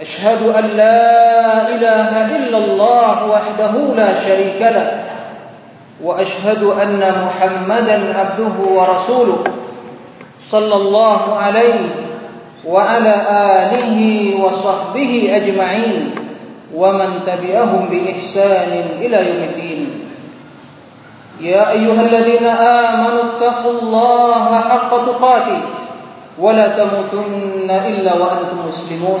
أشهد أن لا إله إلا الله وحده لا شريك له وأشهد أن محمدا عبده ورسوله صلى الله عليه وعلى آله وصحبه أجمعين ومن تبعهم بإحسان إلى يوم الدين. يا أيها الذين آمنوا اتقوا الله حق تقاته ولا تموتن إلا وأنتم مسلمون.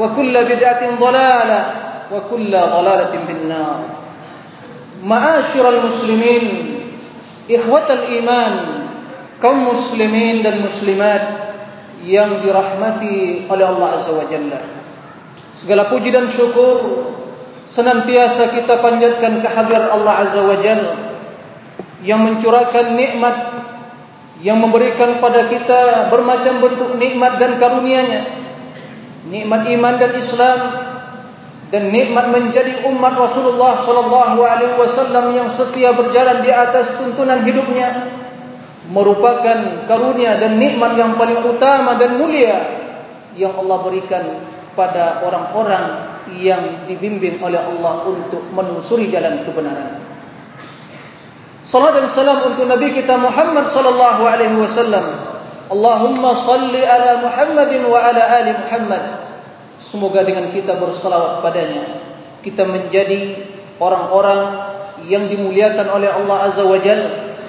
وكل بدعة ضلالة وكل ضلالة في النار معاشر المسلمين إخوة الإيمان kaum muslimin dan muslimat yang dirahmati oleh Allah Azza wa Jalla segala puji dan syukur senantiasa kita panjatkan kehadiran Allah Azza wa Jalla yang mencurahkan nikmat yang memberikan pada kita bermacam bentuk nikmat dan karunia-Nya nikmat iman dan Islam dan nikmat menjadi umat Rasulullah sallallahu alaihi wasallam yang setia berjalan di atas tuntunan hidupnya merupakan karunia dan nikmat yang paling utama dan mulia yang Allah berikan pada orang-orang yang dibimbing oleh Allah untuk menelusuri jalan kebenaran. Salam dan salam untuk Nabi kita Muhammad sallallahu alaihi wasallam. Allahumma salli ala Muhammadin wa ala ali Muhammad. Semoga dengan kita bersalawat padanya Kita menjadi orang-orang yang dimuliakan oleh Allah Azza wa Jal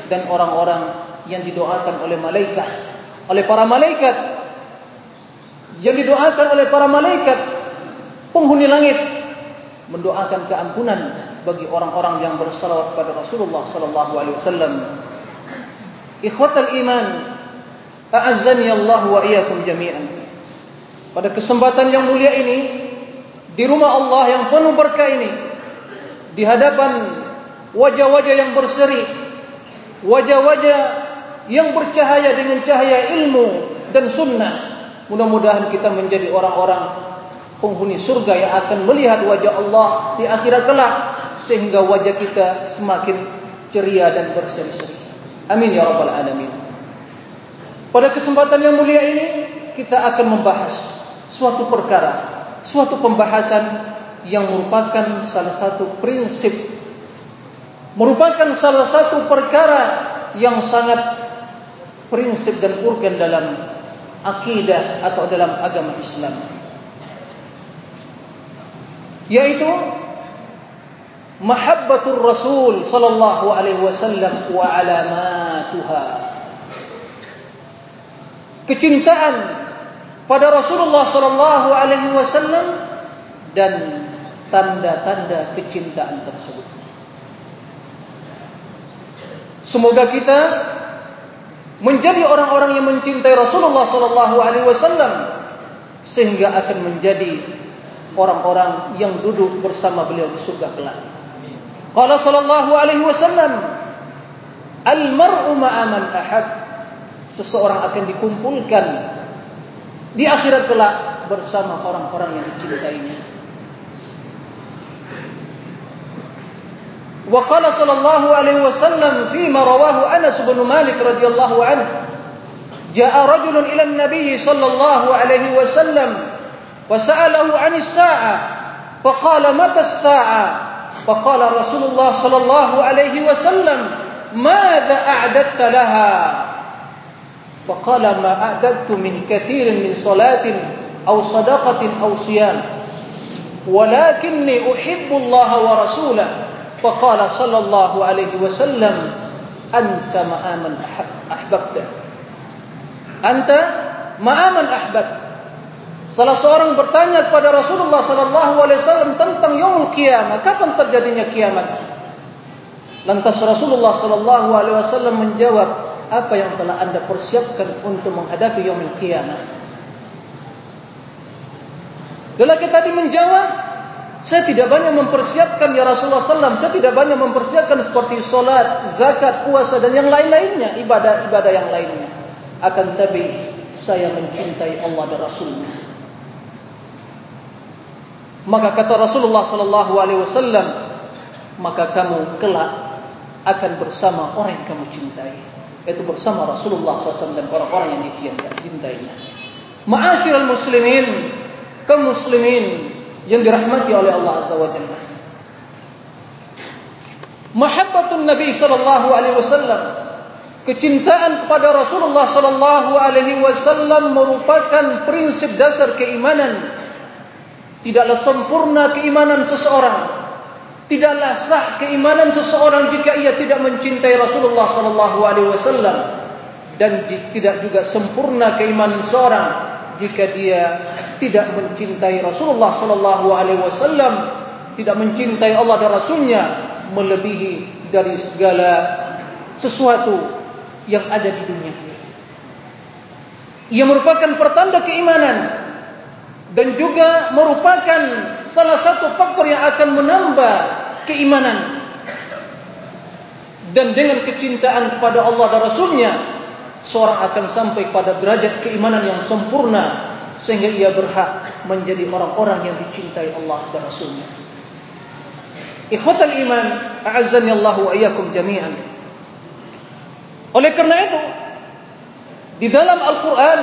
Dan orang-orang yang didoakan oleh malaikat. Oleh para malaikat. Yang didoakan oleh para malaikat. Penghuni langit. Mendoakan keampunan bagi orang-orang yang bersalawat pada Rasulullah sallallahu alaihi wasallam. Ikhwatal iman, a'azzani Allah wa iyyakum jami'an. Pada kesempatan yang mulia ini Di rumah Allah yang penuh berkah ini Di hadapan Wajah-wajah yang berseri Wajah-wajah Yang bercahaya dengan cahaya ilmu Dan sunnah Mudah-mudahan kita menjadi orang-orang Penghuni surga yang akan melihat wajah Allah Di akhirat kelak Sehingga wajah kita semakin ceria dan berseri-seri Amin ya Rabbal Alamin Pada kesempatan yang mulia ini Kita akan membahas suatu perkara, suatu pembahasan yang merupakan salah satu prinsip, merupakan salah satu perkara yang sangat prinsip dan urgen dalam akidah atau dalam agama Islam. Yaitu mahabbatur Rasul sallallahu alaihi wasallam wa alamatuha. Kecintaan pada Rasulullah sallallahu alaihi wasallam dan tanda-tanda kecintaan tersebut. Semoga kita menjadi orang-orang yang mencintai Rasulullah sallallahu alaihi wasallam sehingga akan menjadi orang-orang yang duduk bersama beliau di surga kelak. Qala sallallahu alaihi wasallam Al-mar'u ma'a man ahad seseorang akan dikumpulkan di akhirat kelak bersama orang-orang yang dicintainya. Wa qala sallallahu alaihi wasallam fi ma rawahu Anas bin Malik radhiyallahu anhu. Ja'a rajulun ila an-nabiy sallallahu alaihi wasallam wa sa'alahu 'an as-sa'a fa qala mata as-sa'a? Fa Rasulullah sallallahu alaihi wasallam madza a'dadta laha? فقال ما أعددت من كثير من صلاة أو صدقة أو صيام ولكني أحب الله ورسوله فقال صلى الله عليه وسلم أنت ما آمن أحببت أنت ما آمن أحببت Salah seorang bertanya kepada Rasulullah sallallahu alaihi wasallam tentang yaumul kiamat, kapan terjadinya kiamat? Lantas Rasulullah sallallahu alaihi wasallam menjawab, apa yang telah Anda persiapkan untuk menghadapi yaumul kiamat? Lelaki tadi menjawab, saya tidak banyak mempersiapkan ya Rasulullah sallam, saya tidak banyak mempersiapkan seperti salat, zakat, puasa dan yang lain-lainnya, ibadah-ibadah yang lainnya. Akan tapi saya mencintai Allah dan Rasulnya. Maka kata Rasulullah sallallahu alaihi wasallam, maka kamu kelak akan bersama orang yang kamu cintai. Itu bersama Rasulullah SAW dan orang-orang yang dicintainya. Ma'asyiral muslimin, kaum muslimin yang dirahmati oleh Allah Azza wa Jalla. Mahabbatun Nabi sallallahu alaihi wasallam kecintaan kepada Rasulullah sallallahu alaihi wasallam merupakan prinsip dasar keimanan Tidaklah sempurna keimanan seseorang. Tidaklah sah keimanan seseorang jika ia tidak mencintai Rasulullah sallallahu alaihi wasallam dan tidak juga sempurna keimanan seseorang jika dia tidak mencintai Rasulullah sallallahu alaihi wasallam, tidak mencintai Allah dan Rasulnya melebihi dari segala sesuatu yang ada di dunia ini. Ia merupakan pertanda keimanan dan juga merupakan salah satu faktor yang akan menambah keimanan. Dan dengan kecintaan kepada Allah dan Rasulnya seorang akan sampai pada derajat keimanan yang sempurna sehingga ia berhak menjadi orang-orang yang dicintai Allah dan Rasulnya. Ikhwatal iman a'azzani Allah wa iyyakum jami'an. Oleh kerana itu di dalam Al-Quran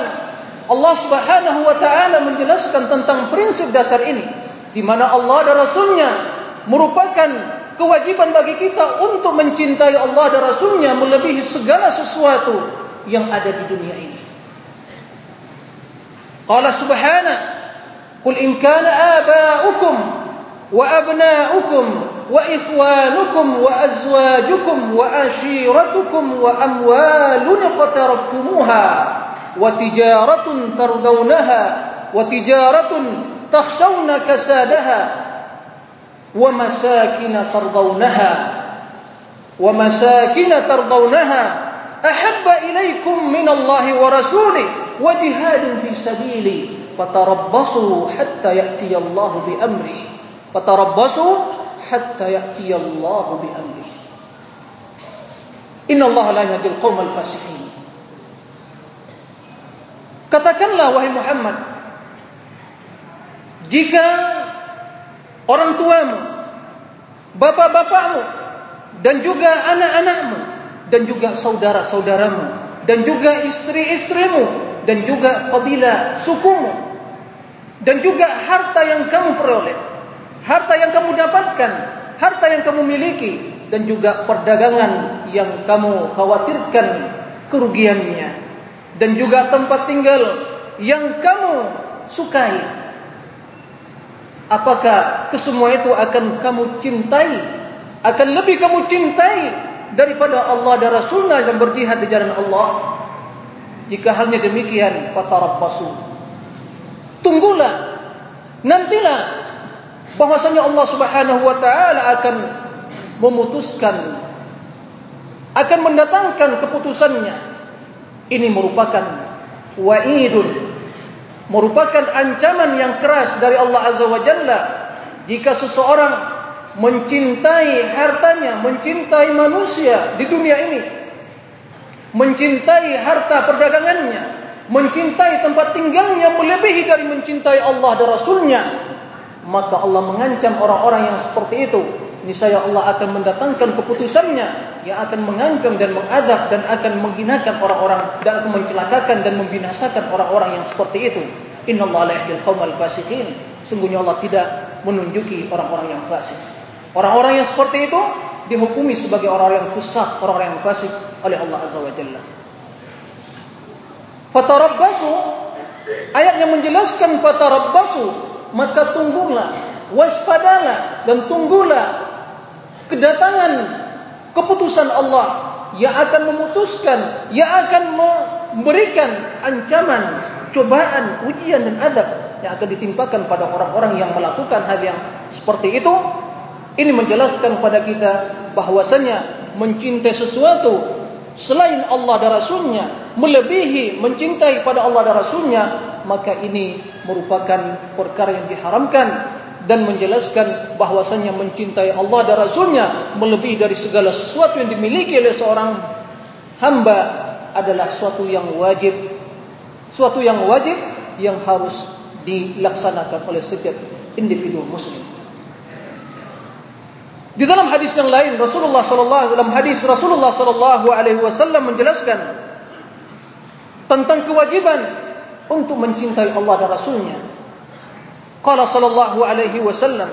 Allah Subhanahu wa taala menjelaskan tentang prinsip dasar ini di mana Allah dan Rasulnya merupakan kewajiban bagi kita untuk mencintai Allah dan Rasulnya melebihi segala sesuatu yang ada di dunia ini. Qala subhanahu Qul in kana aba'ukum wa abna'ukum wa ikhwanukum wa azwajukum wa ashiratukum wa amwalun qatarabtumuha وتجارة ترضونها وتجارة تخشون كسادها ومساكن ترضونها ومساكن ترضونها أحب إليكم من الله ورسوله وجهاد في سبيله فتربصوا حتى يأتي الله بأمره فتربصوا حتى يأتي الله بأمره إن الله لا يهدي القوم الفاسقين Katakanlah wahai Muhammad Jika Orang tuamu Bapak-bapakmu Dan juga anak-anakmu Dan juga saudara-saudaramu Dan juga istri-istrimu Dan juga kabilah sukumu Dan juga harta yang kamu peroleh Harta yang kamu dapatkan Harta yang kamu miliki Dan juga perdagangan Yang kamu khawatirkan Kerugiannya dan juga tempat tinggal yang kamu sukai. Apakah kesemua itu akan kamu cintai? Akan lebih kamu cintai daripada Allah dan Rasulnya yang berjihad di jalan Allah? Jika halnya demikian, fatarabbasu. Tunggulah. Nantilah bahwasanya Allah Subhanahu wa taala akan memutuskan akan mendatangkan keputusannya ini merupakan wa'idun. Merupakan ancaman yang keras dari Allah Azza wa Jalla. Jika seseorang mencintai hartanya mencintai manusia di dunia ini mencintai harta perdagangannya mencintai tempat tinggalnya melebihi dari mencintai Allah dan Rasulnya maka Allah mengancam orang-orang yang seperti itu. Niscaya Allah akan mendatangkan keputusannya yang akan mengancam dan mengadab dan akan menghinakan orang-orang dan akan mencelakakan dan membinasakan orang-orang yang seperti itu. Inna Allah la yahdil qaumal fasiqin. Sungguhnya Allah tidak menunjuki orang-orang yang fasik. Orang-orang yang seperti itu dihukumi sebagai orang-orang yang sesat, orang-orang yang fasik oleh Allah Azza wa Jalla. Fatarabbasu ayat yang menjelaskan fatarabbasu maka tunggulah waspadalah dan tunggulah kedatangan keputusan Allah yang akan memutuskan yang akan memberikan ancaman cobaan ujian dan adab yang akan ditimpakan pada orang-orang yang melakukan hal yang seperti itu. Ini menjelaskan kepada kita bahwasanya mencintai sesuatu selain Allah dan Rasulnya melebihi mencintai pada Allah dan Rasulnya maka ini merupakan perkara yang diharamkan dan menjelaskan bahwasanya mencintai Allah dan Rasulnya melebihi dari segala sesuatu yang dimiliki oleh seorang hamba adalah suatu yang wajib suatu yang wajib yang harus dilaksanakan oleh setiap individu muslim di dalam hadis yang lain Rasulullah sallallahu dalam hadis Rasulullah sallallahu alaihi wasallam menjelaskan tentang kewajiban untuk mencintai Allah dan Rasulnya. Qala sallallahu alaihi wasallam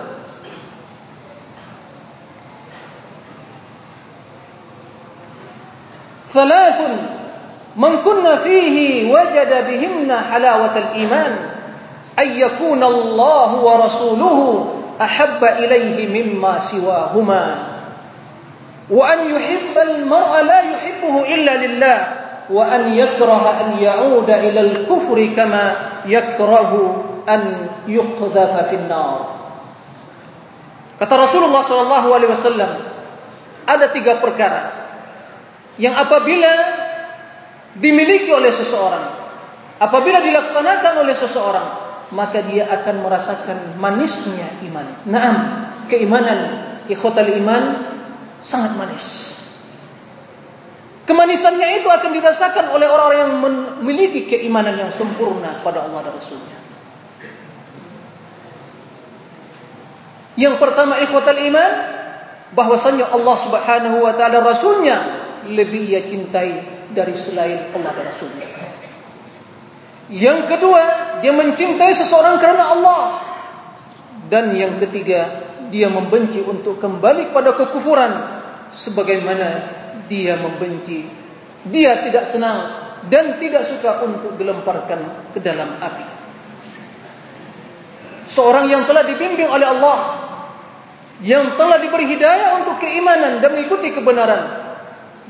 ثلاث من كنا فيه وجد بهن حلاوة الإيمان أن يكون الله ورسوله أحب إليه مما سواهما وأن يحب المرء لا يحبه إلا لله وأن يكره أن يعود إلى الكفر كما يكره an yuqdhafa fi nar. Kata Rasulullah sallallahu alaihi wasallam ada tiga perkara yang apabila dimiliki oleh seseorang apabila dilaksanakan oleh seseorang maka dia akan merasakan manisnya iman. Naam, keimanan ikhtal iman sangat manis. Kemanisannya itu akan dirasakan oleh orang-orang yang memiliki keimanan yang sempurna kepada Allah dan Rasulnya. Yang pertama ikhwatal iman bahwasanya Allah Subhanahu wa taala Rasulnya lebih ia cintai dari selain Allah dan Rasulnya. Yang kedua, dia mencintai seseorang karena Allah. Dan yang ketiga, dia membenci untuk kembali pada kekufuran sebagaimana dia membenci. Dia tidak senang dan tidak suka untuk dilemparkan ke dalam api. Seorang yang telah dibimbing oleh Allah, yang telah diberi hidayah untuk keimanan dan mengikuti kebenaran,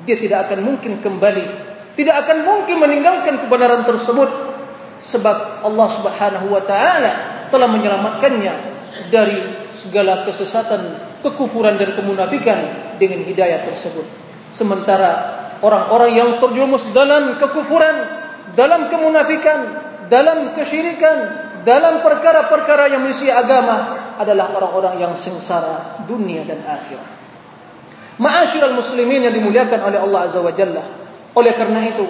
dia tidak akan mungkin kembali, tidak akan mungkin meninggalkan kebenaran tersebut sebab Allah Subhanahu wa taala telah menyelamatkannya dari segala kesesatan, kekufuran dan kemunafikan dengan hidayah tersebut. Sementara orang-orang yang terjerumus dalam kekufuran, dalam kemunafikan, dalam kesyirikan, dalam perkara-perkara yang misi agama adalah orang-orang yang sengsara dunia dan akhirat. Ma'asyiral muslimin yang dimuliakan oleh Allah Azza wa Jalla. Oleh karena itu,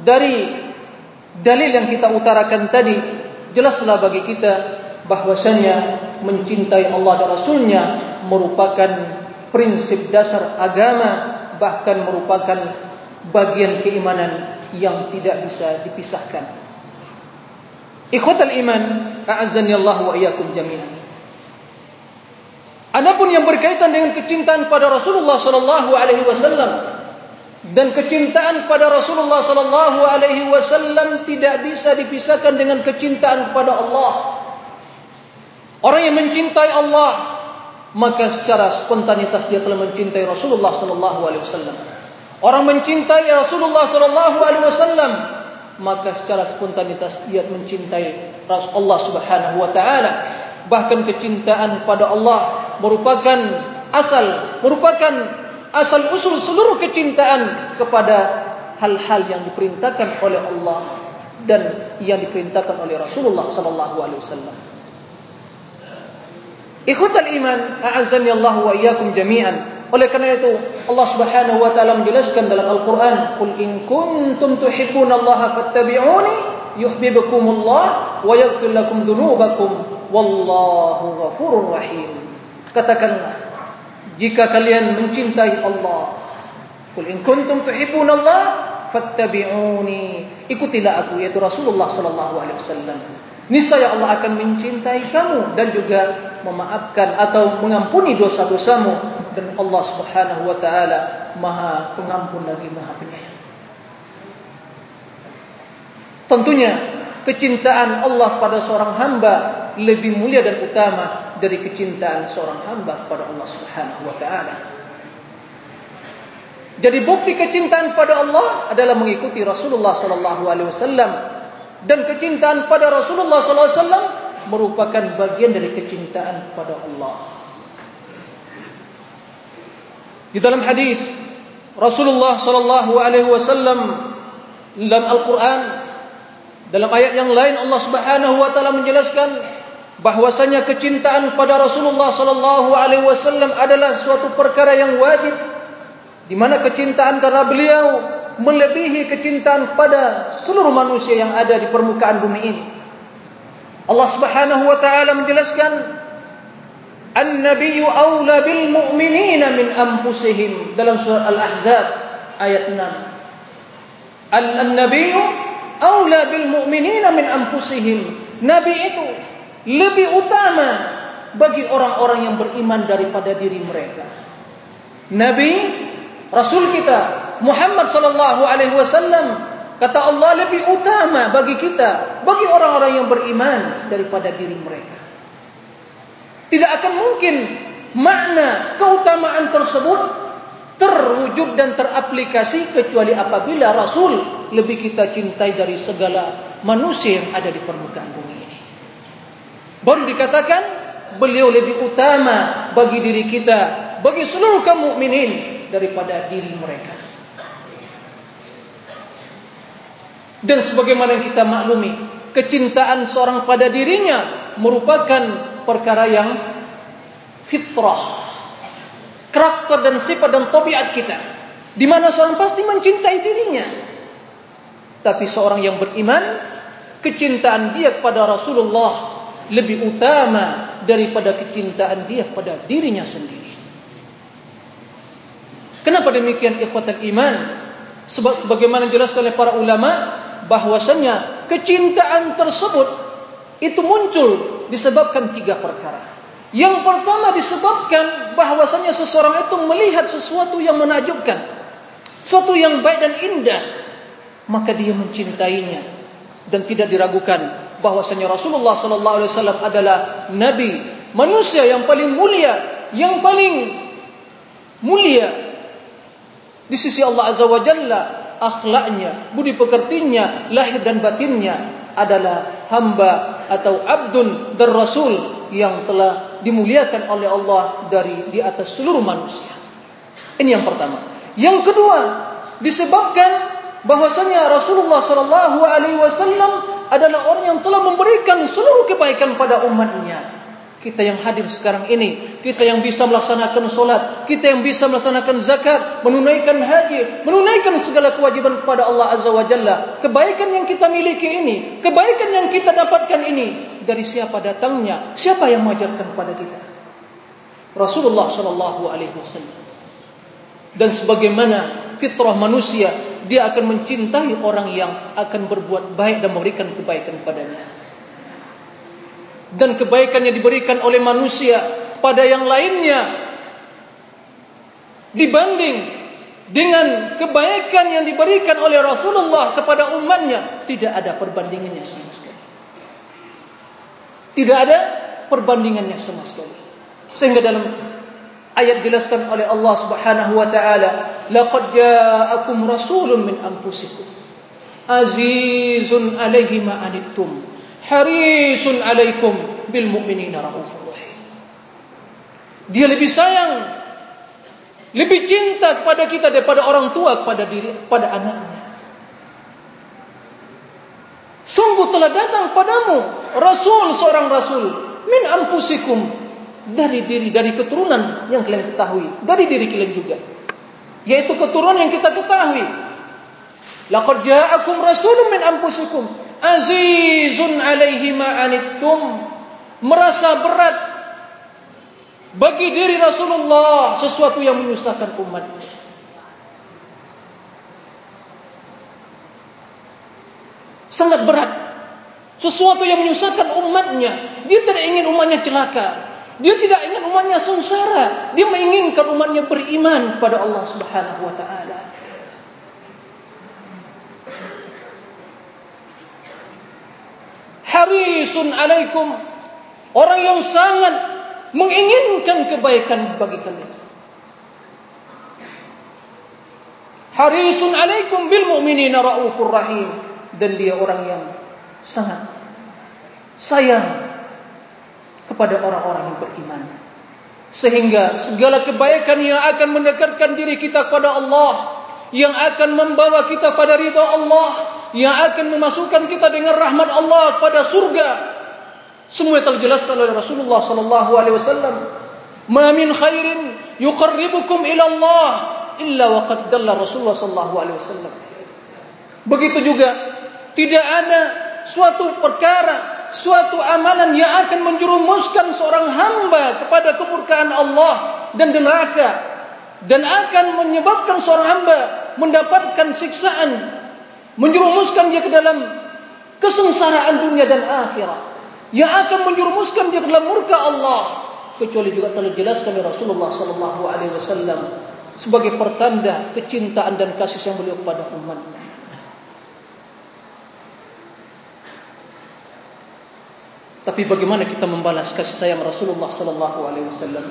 dari dalil yang kita utarakan tadi jelaslah bagi kita bahwasanya mencintai Allah dan Rasulnya merupakan prinsip dasar agama bahkan merupakan bagian keimanan yang tidak bisa dipisahkan. Ikhwatal iman, a'azzani Allah wa iyyakum jami'an. Adapun yang berkaitan dengan kecintaan pada Rasulullah sallallahu alaihi wasallam dan kecintaan kepada Rasulullah sallallahu alaihi wasallam tidak bisa dipisahkan dengan kecintaan kepada Allah. Orang yang mencintai Allah maka secara spontanitas dia telah mencintai Rasulullah sallallahu alaihi wasallam. Orang mencintai Rasulullah sallallahu alaihi wasallam maka secara spontanitas dia mencintai Rasulullah subhanahu wa taala. Bahkan kecintaan kepada Allah merupakan asal, merupakan asal usul seluruh kecintaan kepada hal-hal yang diperintahkan oleh Allah dan yang diperintahkan oleh Rasulullah sallallahu alaihi wasallam. Ikhwatal iman, a'azzani Allah wa iyyakum jami'an. Oleh kerana itu Allah Subhanahu wa taala menjelaskan dalam Al-Qur'an, "Qul in kuntum tuhibbunallaha fattabi'uni yuhibbukumullah wa yaghfir lakum dhunubakum wallahu ghafurur rahim." Katakanlah jika kalian mencintai Allah kul in kuntum tuhibbun Allah fattabi'uni. Ikutilah aku yaitu Rasulullah sallallahu alaihi wasallam. Niscaya Allah akan mencintai kamu dan juga memaafkan atau mengampuni dosa-dosamu. Dan Allah Subhanahu wa taala Maha Pengampun lagi Maha Penyayang. Tentunya kecintaan Allah pada seorang hamba lebih mulia dan utama dari kecintaan seorang hamba pada Allah Subhanahu wa taala. Jadi bukti kecintaan pada Allah adalah mengikuti Rasulullah sallallahu alaihi wasallam dan kecintaan pada Rasulullah sallallahu alaihi wasallam merupakan bagian dari kecintaan pada Allah. Di dalam hadis Rasulullah sallallahu alaihi wasallam dalam Al-Qur'an dalam ayat yang lain Allah Subhanahu wa taala menjelaskan bahwasanya kecintaan pada Rasulullah sallallahu alaihi wasallam adalah suatu perkara yang wajib di mana kecintaan karena beliau melebihi kecintaan pada seluruh manusia yang ada di permukaan bumi ini. Allah Subhanahu wa taala menjelaskan An-nabiyyu aula bil mu'minina min anfusihim dalam surah Al-Ahzab ayat 6. An-nabiyyu aula bil mu'minina min anfusihim. Nabi itu lebih utama bagi orang-orang yang beriman daripada diri mereka. Nabi Rasul kita Muhammad sallallahu alaihi wasallam kata Allah lebih utama bagi kita bagi orang-orang yang beriman daripada diri mereka. Tidak akan mungkin makna keutamaan tersebut terwujud dan teraplikasi kecuali apabila Rasul lebih kita cintai dari segala manusia yang ada di permukaan bumi. Baru dikatakan beliau lebih utama bagi diri kita, bagi seluruh kaum mukminin daripada diri mereka. Dan sebagaimana yang kita maklumi, kecintaan seorang pada dirinya merupakan perkara yang fitrah karakter dan sifat dan tabiat kita. Di mana seorang pasti mencintai dirinya. Tapi seorang yang beriman, kecintaan dia kepada Rasulullah lebih utama daripada kecintaan dia kepada dirinya sendiri. Kenapa demikian ikhwatul iman? Sebab sebagaimana dijelaskan oleh para ulama bahwasanya kecintaan tersebut itu muncul disebabkan tiga perkara. Yang pertama disebabkan bahwasanya seseorang itu melihat sesuatu yang menakjubkan, sesuatu yang baik dan indah, maka dia mencintainya dan tidak diragukan bahwasanya Rasulullah sallallahu alaihi wasallam adalah nabi, manusia yang paling mulia, yang paling mulia di sisi Allah azza wa jalla, akhlaknya, budi pekertinya, lahir dan batinnya adalah hamba atau abdun dan rasul yang telah dimuliakan oleh Allah dari di atas seluruh manusia. Ini yang pertama. Yang kedua, disebabkan bahwasanya Rasulullah sallallahu alaihi wasallam adalah orang yang telah memberikan seluruh kebaikan pada umatnya. Kita yang hadir sekarang ini, kita yang bisa melaksanakan solat, kita yang bisa melaksanakan zakat, menunaikan haji, menunaikan segala kewajiban kepada Allah Azza wa Jalla. Kebaikan yang kita miliki ini, kebaikan yang kita dapatkan ini, dari siapa datangnya, siapa yang mengajarkan kepada kita? Rasulullah sallallahu alaihi wasallam. Dan sebagaimana fitrah manusia, dia akan mencintai orang yang akan berbuat baik dan memberikan kebaikan kepadanya. Dan kebaikan yang diberikan oleh manusia pada yang lainnya dibanding dengan kebaikan yang diberikan oleh Rasulullah kepada umatnya tidak ada perbandingannya sama sekali. Tidak ada perbandingannya sama sekali. Sehingga dalam ayat jelaskan oleh Allah Subhanahu wa taala, laqad ja'akum rasulun min anfusikum azizun 'alaihi ma anittum harisun 'alaikum bil mu'minina raufur rahim. Dia lebih sayang lebih cinta kepada kita daripada orang tua kepada diri pada anaknya. Sungguh telah datang padamu Rasul seorang Rasul Min ampusikum Dari diri, dari keturunan yang kalian ketahui Dari diri kalian juga Yaitu keturunan yang kita ketahui Laqad ja'akum rasulun min ampusikum Azizun alaihi ma'anittum Merasa berat bagi diri Rasulullah sesuatu yang menyusahkan umat. Sangat berat. Sesuatu yang menyusahkan umatnya. Dia tidak ingin umatnya celaka. Dia tidak ingin umatnya sengsara. Dia menginginkan umatnya beriman kepada Allah Subhanahu wa taala. Harisun alaikum orang yang sangat menginginkan kebaikan bagi kalian. Harisun alaikum bil mu'minina raufur rahim dan dia orang yang sangat sayang kepada orang-orang yang beriman. Sehingga segala kebaikan yang akan mendekatkan diri kita kepada Allah, yang akan membawa kita pada ridha Allah, yang akan memasukkan kita dengan rahmat Allah pada surga, semua telah dijelaskan oleh Rasulullah sallallahu alaihi wasallam. Ma min khairin yuqarribukum ila Allah illa waqad dalla Rasulullah sallallahu alaihi wasallam. Begitu juga tidak ada suatu perkara, suatu amalan yang akan menjerumuskan seorang hamba kepada kemurkaan Allah dan neraka dan akan menyebabkan seorang hamba mendapatkan siksaan menjerumuskan dia ke dalam kesengsaraan dunia dan akhirat yang akan menjurumuskan dia dalam murka Allah kecuali juga telah dijelaskan oleh Rasulullah sallallahu alaihi wasallam sebagai pertanda kecintaan dan kasih yang beliau kepada umat. Tapi bagaimana kita membalas kasih sayang Rasulullah sallallahu alaihi wasallam?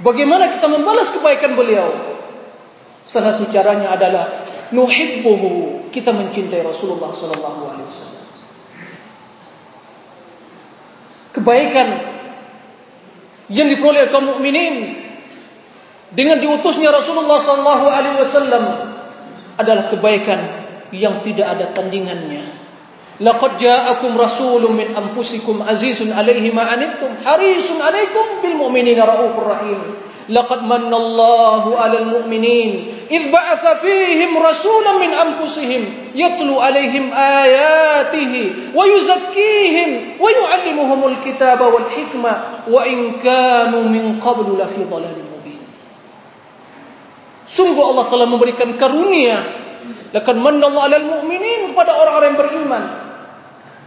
Bagaimana kita membalas kebaikan beliau? Salah satu caranya adalah nuhibbuhu kita mencintai Rasulullah sallallahu alaihi wasallam kebaikan yang diperoleh kaum mukminin dengan diutusnya Rasulullah sallallahu alaihi wasallam adalah kebaikan yang tidak ada tandingannya. Laqad ja'akum rasulun min anfusikum azizun 'alaihi ma 'anittum harisun 'alaikum bil mu'minina raufur rahim. Laqad mannallahu 'alal mu'minin id ba'atsa fihim rasulan min anfusihim yatlu 'alaihim ayatihi wa yuzakkihim wa yu'allimuhumul kitaba wal hikma wa in kanu min qablu la fi dhalalin mubin. Sungguh Allah telah memberikan karunia Lakan manna Allah alal mu'minin kepada orang-orang yang beriman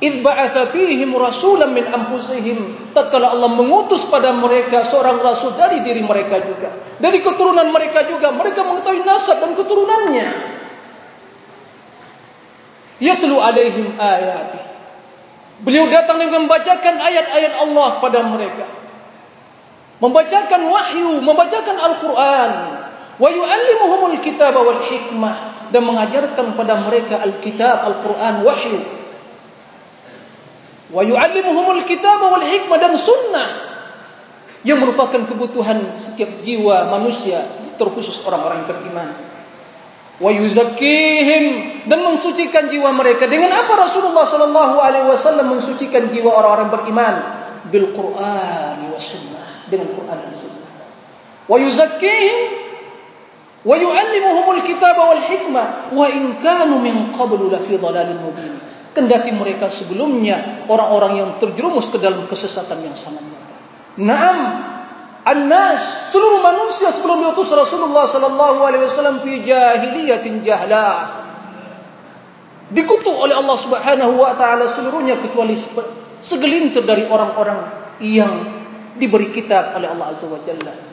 Idh ba'atha fihim rasulan min anfusihim. Tatkala Allah mengutus pada mereka seorang rasul dari diri mereka juga. Dari keturunan mereka juga. Mereka mengetahui nasab dan keturunannya. Yatlu alaihim ayati. Beliau datang dengan membacakan ayat-ayat Allah pada mereka. Membacakan wahyu, membacakan Al-Quran. Wa yu'allimuhumul kitab wal hikmah. Dan mengajarkan pada mereka Al-Kitab, Al-Quran, wahyu. Wa yu'allimuhumul kitaba wal hikmah dan sunnah. Yang merupakan kebutuhan setiap jiwa manusia terkhusus orang-orang beriman. Yuzakkihim dan mensucikan jiwa mereka dengan apa Rasulullah sallallahu alaihi wasallam mensucikan jiwa orang-orang beriman? Bil Qur'an wa sunnah. Dengan Quran dan sunnah. Yuzakkihim hikmah wa in kanu min qablu la fi dhalalin mubin kendati mereka sebelumnya orang-orang yang terjerumus ke dalam kesesatan yang sangat nyata. Naam, annas seluruh manusia sebelum diutus Rasulullah sallallahu alaihi wasallam fi jahiliyatin jahla. Dikutuk oleh Allah Subhanahu wa taala seluruhnya kecuali segelintir dari orang-orang yang diberi kitab oleh Allah Azza wa Jalla.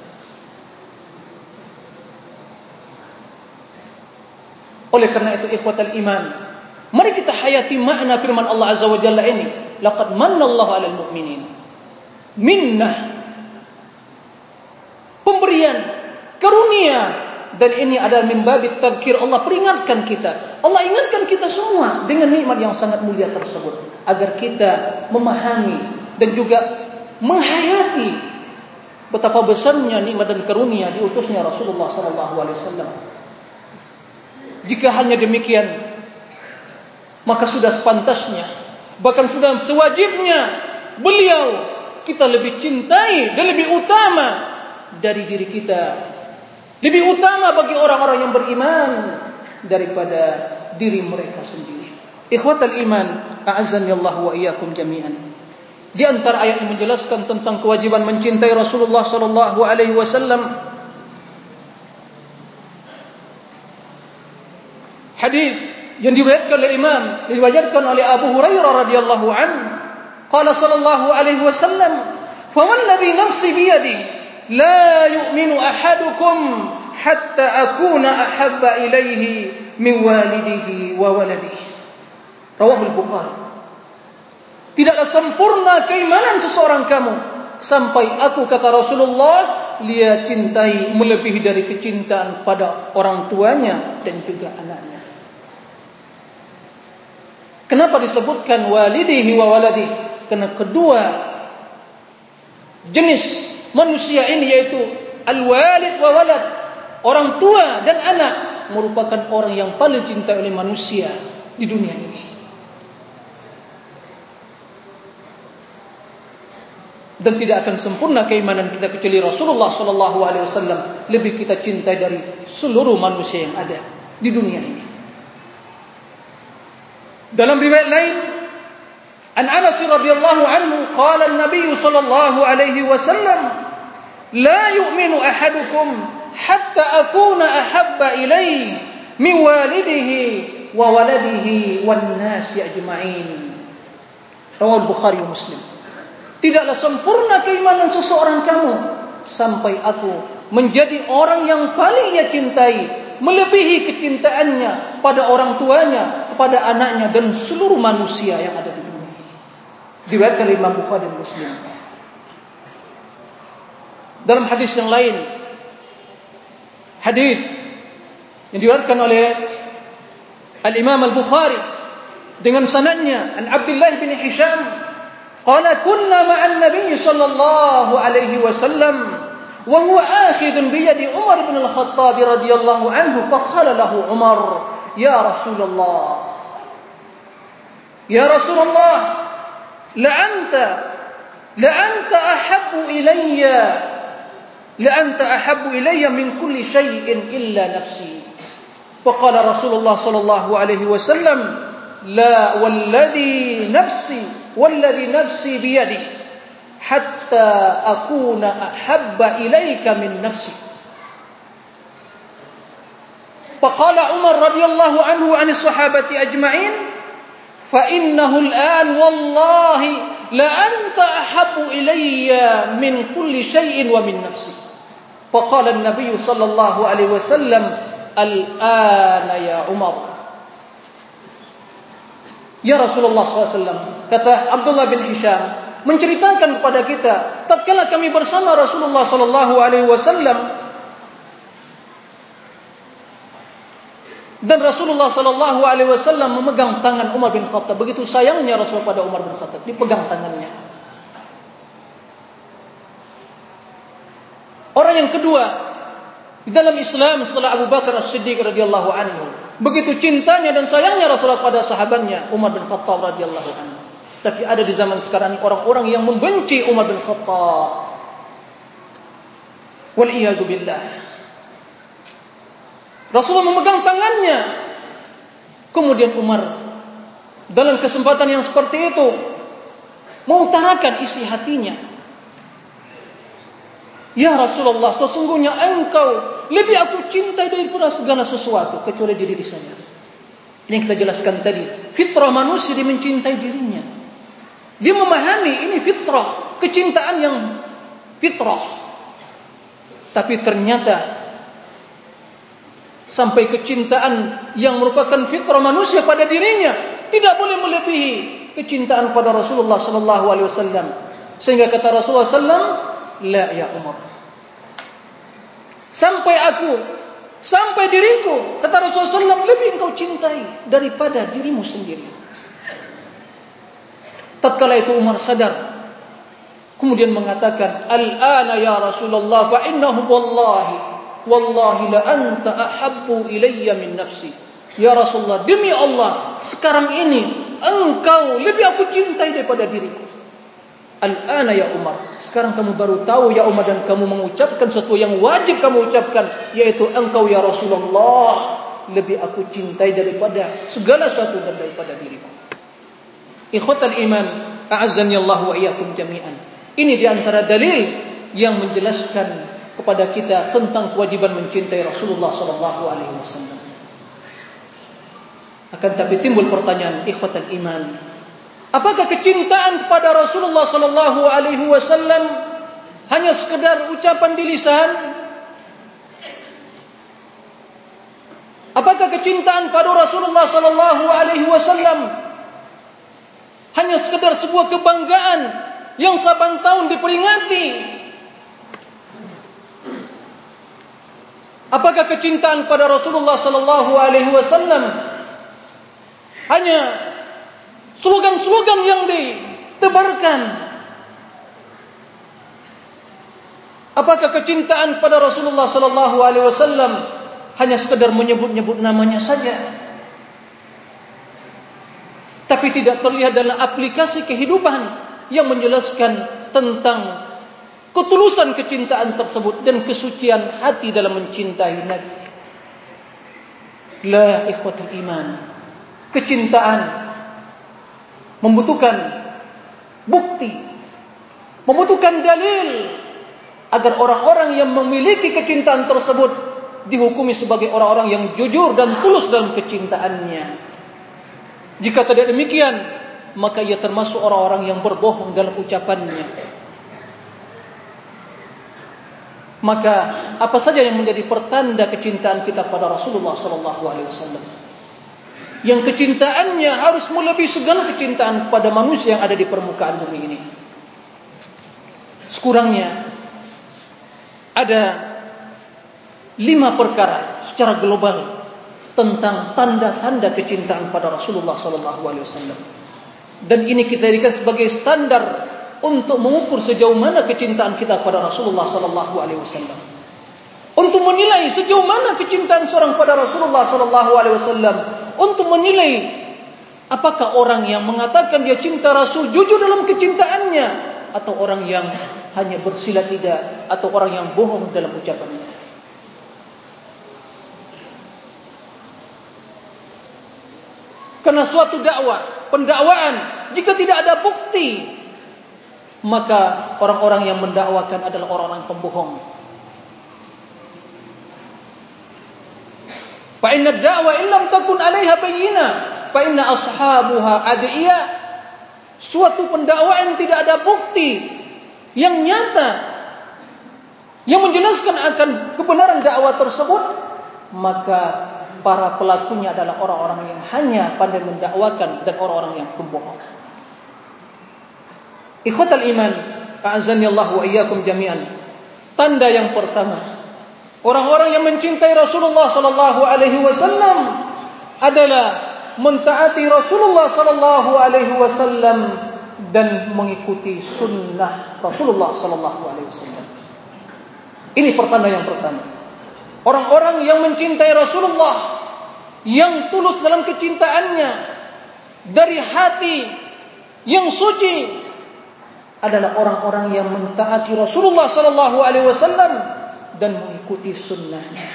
Oleh karena itu ikhwatal iman Mari kita hayati makna firman Allah Azza wa Jalla ini. Laqad manna Allah 'alal mu'minin. Minnah. Pemberian karunia dan ini adalah min babit tadzkir Allah peringatkan kita. Allah ingatkan kita semua dengan nikmat yang sangat mulia tersebut agar kita memahami dan juga menghayati betapa besarnya nikmat dan karunia diutusnya Rasulullah sallallahu alaihi wasallam. Jika hanya demikian maka sudah sepantasnya bahkan sudah sewajibnya beliau kita lebih cintai dan lebih utama dari diri kita. Lebih utama bagi orang-orang yang beriman daripada diri mereka sendiri. Ikhwatal iman a'azzani Allah wa iyyakum jami'an. Di antara ayat yang menjelaskan tentang kewajiban mencintai Rasulullah sallallahu alaihi wasallam hadis yang diriwayatkan oleh Imam diriwayatkan oleh Abu Hurairah radhiyallahu an qala sallallahu alaihi wasallam faman ladhi nafsi bi yadi la yu'minu ahadukum hatta akuna ahabba ilaihi min walidihi wa waladihi. Rawahu al-bukhari tidaklah sempurna keimanan seseorang kamu sampai aku kata Rasulullah dia cintai melebihi dari kecintaan pada orang tuanya dan juga anaknya Kenapa disebutkan walidihi wa waladi? Karena kedua jenis manusia ini yaitu al-walid wa walad, orang tua dan anak merupakan orang yang paling cinta oleh manusia di dunia ini. Dan tidak akan sempurna keimanan kita kecuali Rasulullah sallallahu alaihi wasallam lebih kita cintai dari seluruh manusia yang ada di dunia ini. Dalam riwayat lain An Anas radhiyallahu anhu qala an-nabiy sallallahu alaihi wasallam la yu'minu ahadukum hatta akuna ahabba ilayhi min walidihi wa waladihi wan nasi ajma'in Rawal Bukhari Muslim. Tidaklah sempurna keimanan seseorang kamu sampai aku menjadi orang yang paling ia cintai melebihi kecintaannya pada orang tuanya, kepada anaknya dan seluruh manusia yang ada di dunia. Diriwayatkan oleh Imam Bukhari dan Muslim. Dalam hadis yang lain, hadis yang diriwayatkan oleh Al Imam Al Bukhari dengan sanadnya An Abdullah bin Hisham, qala kunna ma'an Nabi sallallahu alaihi wasallam وهو آخذ بيد عمر بن الخطاب رضي الله عنه فقال له عمر يا رسول الله يا رسول الله لأنت لأنت أحب إلي لأنت أحب إلي من كل شيء إلا نفسي. فقال رسول الله صلى الله عليه وسلم لا والذي نفسي والذي نفسي بيدي hatta akuna ahabba ilaika min nafsi faqala umar radhiyallahu anhu an sahabati ajma'in fa innahu al'an wallahi la anta ahabbu ilayya min kulli shay'in wa min nafsi faqala an-nabiy sallallahu alaihi wasallam al'ana ya umar Ya Rasulullah SAW kata Abdullah bin Hisham menceritakan kepada kita tatkala kami bersama Rasulullah sallallahu alaihi wasallam dan Rasulullah sallallahu alaihi wasallam memegang tangan Umar bin Khattab. Begitu sayangnya Rasul pada Umar bin Khattab dipegang tangannya. Orang yang kedua di dalam Islam setelah Abu Bakar As-Siddiq radhiyallahu anhu. Begitu cintanya dan sayangnya Rasulullah pada sahabatnya Umar bin Khattab radhiyallahu anhu tapi ada di zaman sekarang orang-orang yang membenci Umar bin Khattab. Wal iyadu billah. Rasulullah memegang tangannya. Kemudian Umar dalam kesempatan yang seperti itu mengutarakan isi hatinya. Ya Rasulullah, sesungguhnya engkau lebih aku cintai daripada segala sesuatu kecuali diri saya. Ini yang kita jelaskan tadi. Fitrah manusia dia mencintai dirinya. Dia memahami ini fitrah, kecintaan yang fitrah. Tapi ternyata sampai kecintaan yang merupakan fitrah manusia pada dirinya tidak boleh melebihi kecintaan pada Rasulullah sallallahu alaihi wasallam. Sehingga kata Rasulullah sallam, "La ya Umar." Sampai aku, sampai diriku, kata Rasulullah sallam, lebih engkau cintai daripada dirimu sendiri. Tatkala itu Umar sadar kemudian mengatakan al-ana ya Rasulullah fa innahu wallahi wallahi la anta ahabbu ilayya min nafsi. Ya Rasulullah demi Allah sekarang ini engkau lebih aku cintai daripada diriku. Al-ana ya Umar sekarang kamu baru tahu ya Umar dan kamu mengucapkan sesuatu yang wajib kamu ucapkan yaitu engkau ya Rasulullah lebih aku cintai daripada segala sesuatu dan daripada diriku Ikhwatal iman a'azzani Allah wa iyyakum jami'an. Ini di antara dalil yang menjelaskan kepada kita tentang kewajiban mencintai Rasulullah sallallahu alaihi wasallam. Akan tapi timbul pertanyaan ikhwatal iman. Apakah kecintaan kepada Rasulullah sallallahu alaihi wasallam hanya sekedar ucapan di lisan? Apakah kecintaan pada Rasulullah sallallahu alaihi wasallam hanya sekedar sebuah kebanggaan yang saban tahun diperingati? Apakah kecintaan pada Rasulullah sallallahu alaihi wasallam hanya slogan-slogan yang ditebarkan. Apakah kecintaan pada Rasulullah sallallahu alaihi wasallam hanya sekadar menyebut-nyebut namanya saja? Tapi tidak terlihat dalam aplikasi kehidupan yang menjelaskan tentang ketulusan kecintaan tersebut dan kesucian hati dalam mencintai Nabi. La ikhwatul iman kecintaan membutuhkan bukti membutuhkan dalil agar orang-orang yang memiliki kecintaan tersebut dihukumi sebagai orang-orang yang jujur dan tulus dalam kecintaannya jika tidak demikian maka ia termasuk orang-orang yang berbohong dalam ucapannya maka apa saja yang menjadi pertanda kecintaan kita pada Rasulullah sallallahu alaihi wasallam yang kecintaannya harus melebihi segala kecintaan kepada manusia yang ada di permukaan bumi ini. Sekurangnya ada lima perkara secara global tentang tanda-tanda kecintaan pada Rasulullah sallallahu alaihi wasallam. Dan ini kita jadikan sebagai standar untuk mengukur sejauh mana kecintaan kita kepada Rasulullah sallallahu alaihi wasallam. Untuk menilai sejauh mana kecintaan seorang pada Rasulullah sallallahu alaihi wasallam untuk menilai apakah orang yang mengatakan dia cinta Rasul jujur dalam kecintaannya atau orang yang hanya bersilat lidah atau orang yang bohong dalam ucapannya. Karena suatu dakwah, pendakwaan jika tidak ada bukti maka orang-orang yang mendakwakan adalah orang-orang pembohong. Fa inna ad-da'wa illam takun 'alaiha bayyina fa inna ashabuha ad'iya. Suatu pendakwaan tidak ada bukti yang nyata yang menjelaskan akan kebenaran dakwah tersebut, maka para pelakunya adalah orang-orang yang hanya pandai mendakwakan dan orang-orang yang pembohong. Ikhwatal iman, a'azzani Allah wa iyyakum jami'an. Tanda yang pertama, Orang-orang yang mencintai Rasulullah sallallahu alaihi wasallam adalah mentaati Rasulullah sallallahu alaihi wasallam dan mengikuti sunnah Rasulullah sallallahu alaihi wasallam. Ini pertanda yang pertama. Orang-orang yang mencintai Rasulullah yang tulus dalam kecintaannya dari hati yang suci adalah orang-orang yang mentaati Rasulullah sallallahu alaihi wasallam dan mengikuti sunnahnya.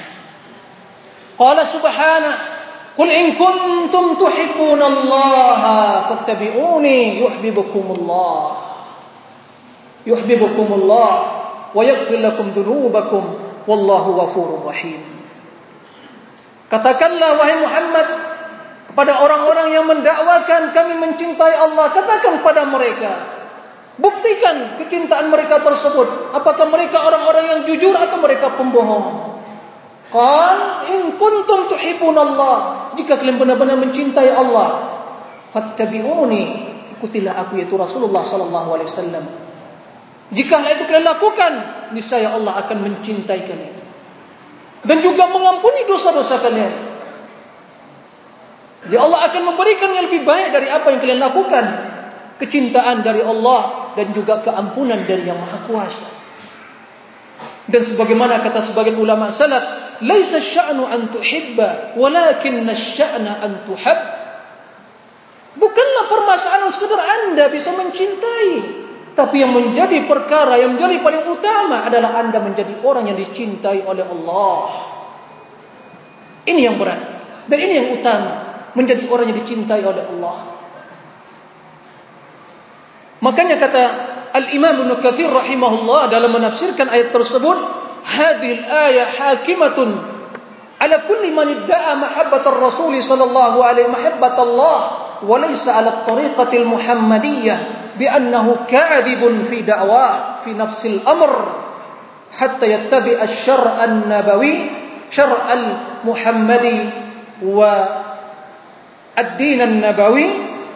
Qala subhanahu Qul in kuntum tuhibbuna Allah fattabi'uni yuhibbukum Allah Allah wa yaghfir lakum dhunubakum wallahu ghafurur rahim Katakanlah wahai Muhammad kepada orang-orang yang mendakwakan kami mencintai Allah katakan kepada mereka Buktikan kecintaan mereka tersebut. Apakah mereka orang-orang yang jujur atau mereka pembohong? Qal in kuntum tuhibbun Allah. Jika kalian benar-benar mencintai Allah, fattabi'uni. Ikutilah aku yaitu Rasulullah sallallahu alaihi wasallam. Jika hal itu kalian lakukan, niscaya Allah akan mencintai kalian. Dan juga mengampuni dosa-dosa kalian. Jadi Allah akan memberikan yang lebih baik dari apa yang kalian lakukan. Kecintaan dari Allah dan juga keampunan dari yang maha kuasa. Dan sebagaimana kata sebagian ulama salaf, "Laisa sya'nu an tuhibba, walakin asy'ana an tuhab." Bukanlah permasalahan sekedar Anda bisa mencintai, tapi yang menjadi perkara yang menjadi paling utama adalah Anda menjadi orang yang dicintai oleh Allah. Ini yang berat dan ini yang utama, menjadi orang yang dicintai oleh Allah. Makanya kata Al-Imam Ibn Kathir rahimahullah dalam menafsirkan ayat tersebut, hadhil ayah hakimatun ala kulli man idda'a mahabbat ar-rasul sallallahu alaihi mahabbat Allah wa laysa ala at-tariqati al-muhammadiyyah bi annahu kadhibun fi da'wa fi nafsi al-amr hatta yattabi' asy-syar' an-nabawi syar' al-muhammadi wa ad-din an-nabawi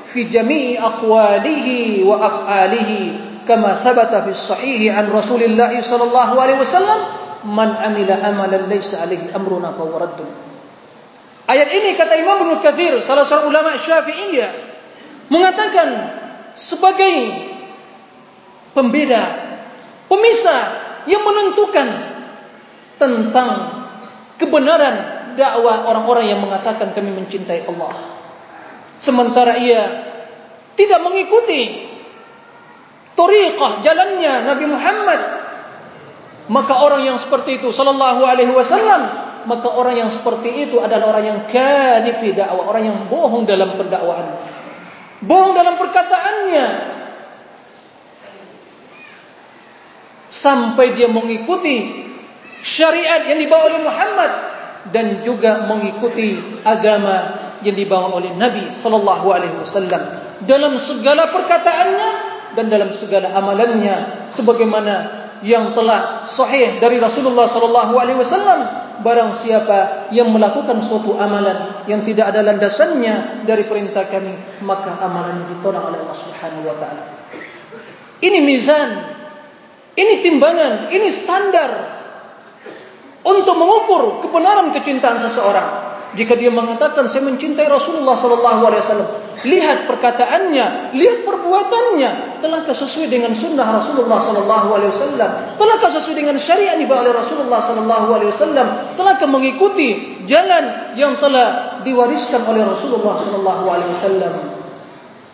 fi jami' aqwalihi wa af'alihi kama thabata fi sahih an Rasulillah sallallahu alaihi wasallam man amila amalan laysa alaihi amruna fa raddun Ayat ini kata Imam Ibnu Katsir salah seorang ulama Syafi'iyah mengatakan sebagai pembeda pemisah yang menentukan tentang kebenaran dakwah orang-orang yang mengatakan kami mencintai Allah. Sementara ia tidak mengikuti tariqah jalannya Nabi Muhammad maka orang yang seperti itu sallallahu alaihi wasallam maka orang yang seperti itu adalah orang yang kadhib fi dakwah orang yang bohong dalam pendakwaannya bohong dalam perkataannya. Sampai dia mengikuti syariat yang dibawa oleh Muhammad dan juga mengikuti agama yang dibawa oleh Nabi wasallam. Dalam segala perkataannya dan dalam segala amalannya sebagaimana yang telah sahih dari Rasulullah sallallahu alaihi wasallam barang siapa yang melakukan suatu amalan yang tidak ada landasannya dari perintah kami maka amalannya ditolak oleh Allah Subhanahu wa taala. Ini mizan ini timbangan ini standar untuk mengukur kebenaran kecintaan seseorang jika dia mengatakan saya mencintai Rasulullah sallallahu alaihi wasallam lihat perkataannya, lihat perbuatannya, telahkah sesuai dengan sunnah Rasulullah sallallahu alaihi wasallam? Telahkah sesuai dengan syariat yang dibawa oleh Rasulullah sallallahu alaihi wasallam? Telahkah mengikuti jalan yang telah diwariskan oleh Rasulullah sallallahu alaihi wasallam?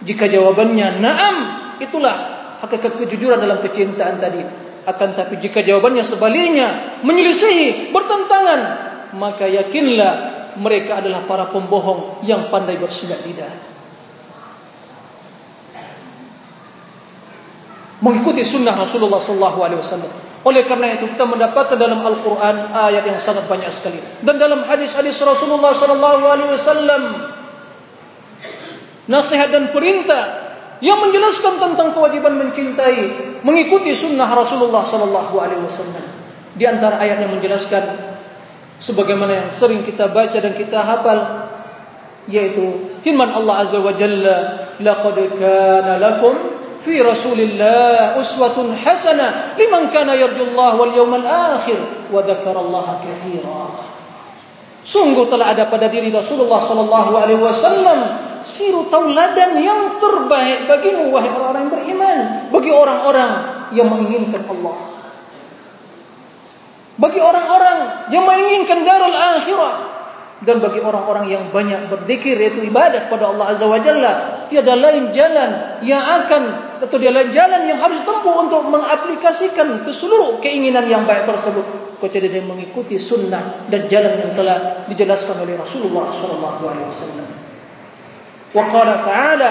Jika jawabannya na'am, itulah hakikat kejujuran dalam kecintaan tadi. Akan tapi jika jawabannya sebaliknya, menyelisihi, bertentangan, maka yakinlah mereka adalah para pembohong yang pandai bersilat lidah. mengikuti sunnah Rasulullah sallallahu alaihi wasallam. Oleh karena itu kita mendapatkan dalam Al-Qur'an ayat yang sangat banyak sekali dan dalam hadis-hadis Rasulullah sallallahu alaihi wasallam nasihat dan perintah yang menjelaskan tentang kewajiban mencintai mengikuti sunnah Rasulullah sallallahu alaihi wasallam. Di antara ayat yang menjelaskan sebagaimana yang sering kita baca dan kita hafal yaitu firman Allah azza wa jalla laqad kana lakum fi Rasulillah uswatun hasanah liman kana yarjullah wal yawmal akhir wa dzakarallaha katsira. Sungguh telah ada pada diri Rasulullah sallallahu alaihi wasallam siru tauladan yang terbaik bagimu wahai orang-orang yang beriman, bagi orang-orang yang menginginkan Allah. Bagi orang-orang yang menginginkan darul akhirah, dan bagi orang-orang yang banyak berzikir yaitu ibadat pada Allah Azza wa Jalla tiada lain jalan yang akan atau tiada lain jalan yang harus tempuh untuk mengaplikasikan ke seluruh keinginan yang baik tersebut. Kecuali dia mengikuti sunnah dan jalan yang telah dijelaskan oleh Rasulullah sallallahu alaihi wasallam. Wa qala ta'ala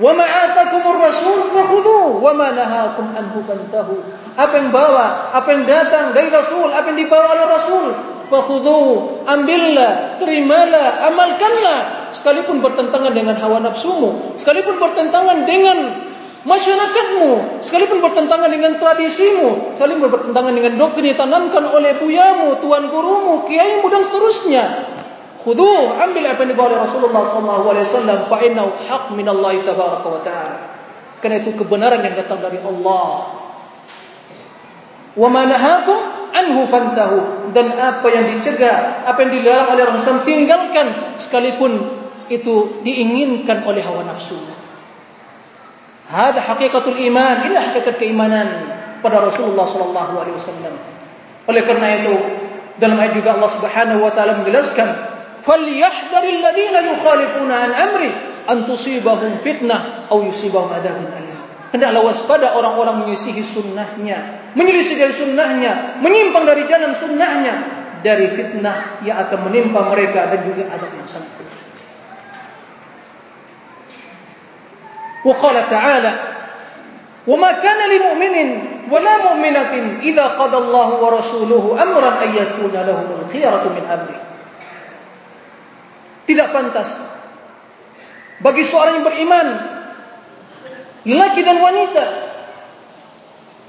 wa ma atakumur rasul fakhudhu wa ma nahakum anhu fantahu apa yang bawa apa yang datang dari rasul apa yang dibawa oleh rasul. Fakhudhu ambillah terimalah amalkanlah. Sekalipun bertentangan dengan hawa nafsumu sekalipun bertentangan dengan masyarakatmu sekalipun bertentangan dengan tradisimu sekalipun bertentangan dengan doktrin yang ditanamkan oleh buyamu tuan gurumu kiaimu dan seterusnya. Khudhu ambil apa yang dibawa oleh Rasulullah sallallahu alaihi wasallam. Fa innahu haq min Allah tabaraka wa taala. Karena itu kebenaran yang datang dari Allah wa manahakum anhu fantahu dan apa yang dicegah, apa yang dilarang oleh Rasulullah tinggalkan sekalipun itu diinginkan oleh hawa nafsu. Hada hakikatul iman, ini hakikat keimanan pada Rasulullah sallallahu alaihi wasallam. Oleh karena itu dalam ayat juga Allah Subhanahu wa taala menjelaskan, "Falyahdharil ladzina yukhalifuna an amri an tusibahum fitnah aw yusibahum adzabun alim." Hendaklah waspada orang-orang menyisihi sunnahnya. Menyelisih dari sunnahnya. Menyimpang dari jalan sunnahnya. Dari fitnah yang akan menimpa mereka dan juga adab yang sangat pedih. Wa qala ta'ala وما كان لمؤمن ولا مؤمنة إذا قضى الله ورسوله أمرا أن يكون لهم الخيرة من أمره tidak pantas bagi seorang yang beriman lelaki dan wanita.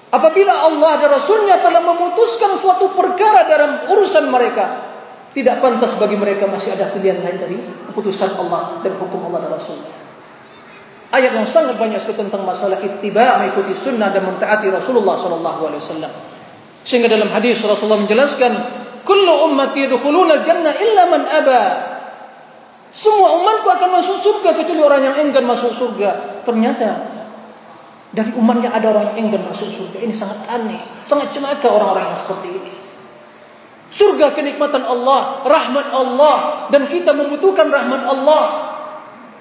Apabila Allah dan Rasulnya telah memutuskan suatu perkara dalam urusan mereka tidak pantas bagi mereka masih ada pilihan lain dari keputusan Allah dan hukum Allah dan Rasulnya ayat yang sangat banyak sekali tentang masalah ittiba mengikuti sunnah dan mentaati Rasulullah sallallahu alaihi wasallam. Sehingga dalam hadis Rasulullah menjelaskan kullu ummati yadkhuluna al-jannah illa man aba. Semua umatku akan masuk surga kecuali orang yang enggan masuk surga. Ternyata dari umatnya ada orang yang enggan masuk surga. Ini sangat aneh, sangat celaka orang-orang yang seperti ini. Surga kenikmatan Allah, rahmat Allah dan kita membutuhkan rahmat Allah.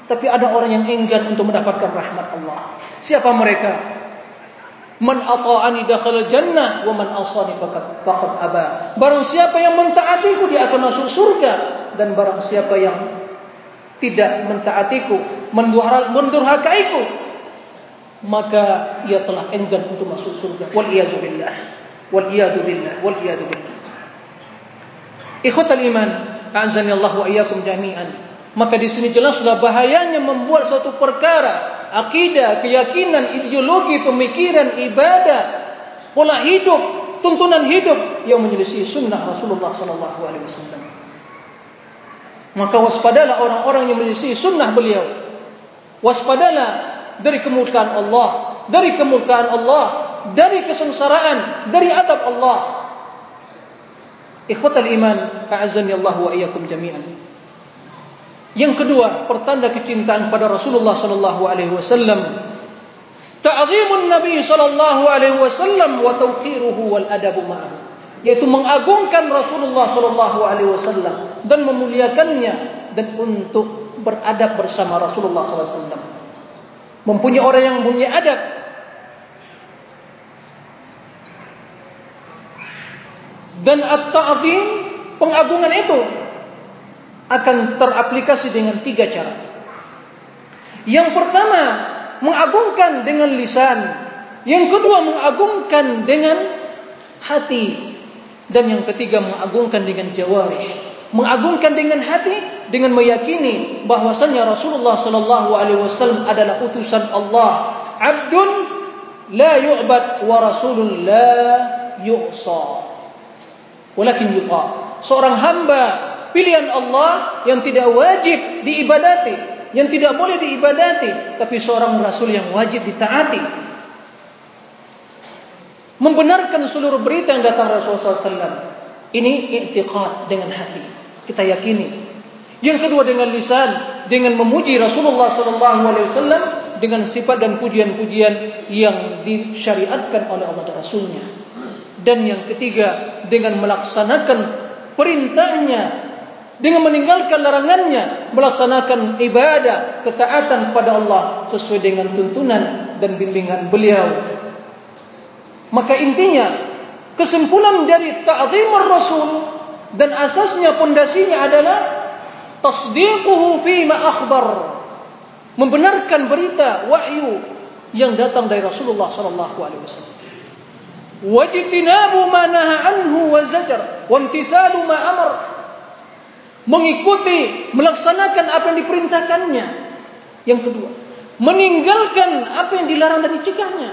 Tapi ada orang yang enggan untuk mendapatkan rahmat Allah. Siapa mereka? Man ata'ani dakhala jannah wa man asani faqad aba. Barang siapa yang mentaatiku dia akan masuk surga dan barang siapa yang tidak mentaatiku, mendurhakaiku, maka ia telah enggan untuk masuk surga. Wal iyadu billah. Wal iyadu billah. Wal iyadu billah. Ikhwatal iman, a'azani Allah wa iyyakum jami'an. Maka di sini jelas sudah bahayanya membuat suatu perkara, akidah, keyakinan, ideologi, pemikiran, ibadah, pola hidup, tuntunan hidup yang menyelisih sunnah Rasulullah sallallahu alaihi wasallam. Maka waspadalah orang-orang yang menyelisihi sunnah beliau. Waspadalah dari kemurkaan Allah, dari kemurkaan Allah, dari kesengsaraan, dari adab Allah. Ikhwatal iman, a'azzani Allah wa iyyakum jami'an. Yang kedua, pertanda kecintaan kepada Rasulullah sallallahu alaihi wasallam. Ta'zimun Nabi sallallahu alaihi wasallam wa tawqiruhu wal adabu ma'ahu yaitu mengagungkan Rasulullah sallallahu alaihi wasallam dan memuliakannya dan untuk beradab bersama Rasulullah sallallahu alaihi wasallam. Mempunyai orang yang mempunyai adab. Dan at-ta'zim pengagungan itu akan teraplikasi dengan tiga cara. Yang pertama, mengagungkan dengan lisan. Yang kedua, mengagungkan dengan hati. Dan yang ketiga mengagungkan dengan jawarih, mengagungkan dengan hati dengan meyakini bahwasanya Rasulullah sallallahu alaihi wasallam adalah utusan Allah, abdun la yu'bad wa rasulun la yu'sa. Walakin yuqa. Seorang hamba pilihan Allah yang tidak wajib diibadati, yang tidak boleh diibadati, tapi seorang rasul yang wajib ditaati membenarkan seluruh berita yang datang Rasulullah SAW. Ini i'tiqad dengan hati. Kita yakini. Yang kedua dengan lisan, dengan memuji Rasulullah SAW dengan sifat dan pujian-pujian yang disyariatkan oleh Allah dan Rasulnya. Dan yang ketiga dengan melaksanakan perintahnya, dengan meninggalkan larangannya, melaksanakan ibadah, ketaatan kepada Allah sesuai dengan tuntunan dan bimbingan beliau Maka intinya kesimpulan dari ta'zimur rasul dan asasnya pondasinya adalah tasdiquhu fi ma akhbar. Membenarkan berita wahyu yang datang dari Rasulullah sallallahu alaihi wasallam. Wajtinabu ma naha anhu wa zajar wa imtithalu ma amar. Mengikuti, melaksanakan apa yang diperintahkannya. Yang kedua, meninggalkan apa yang dilarang dan dicegahnya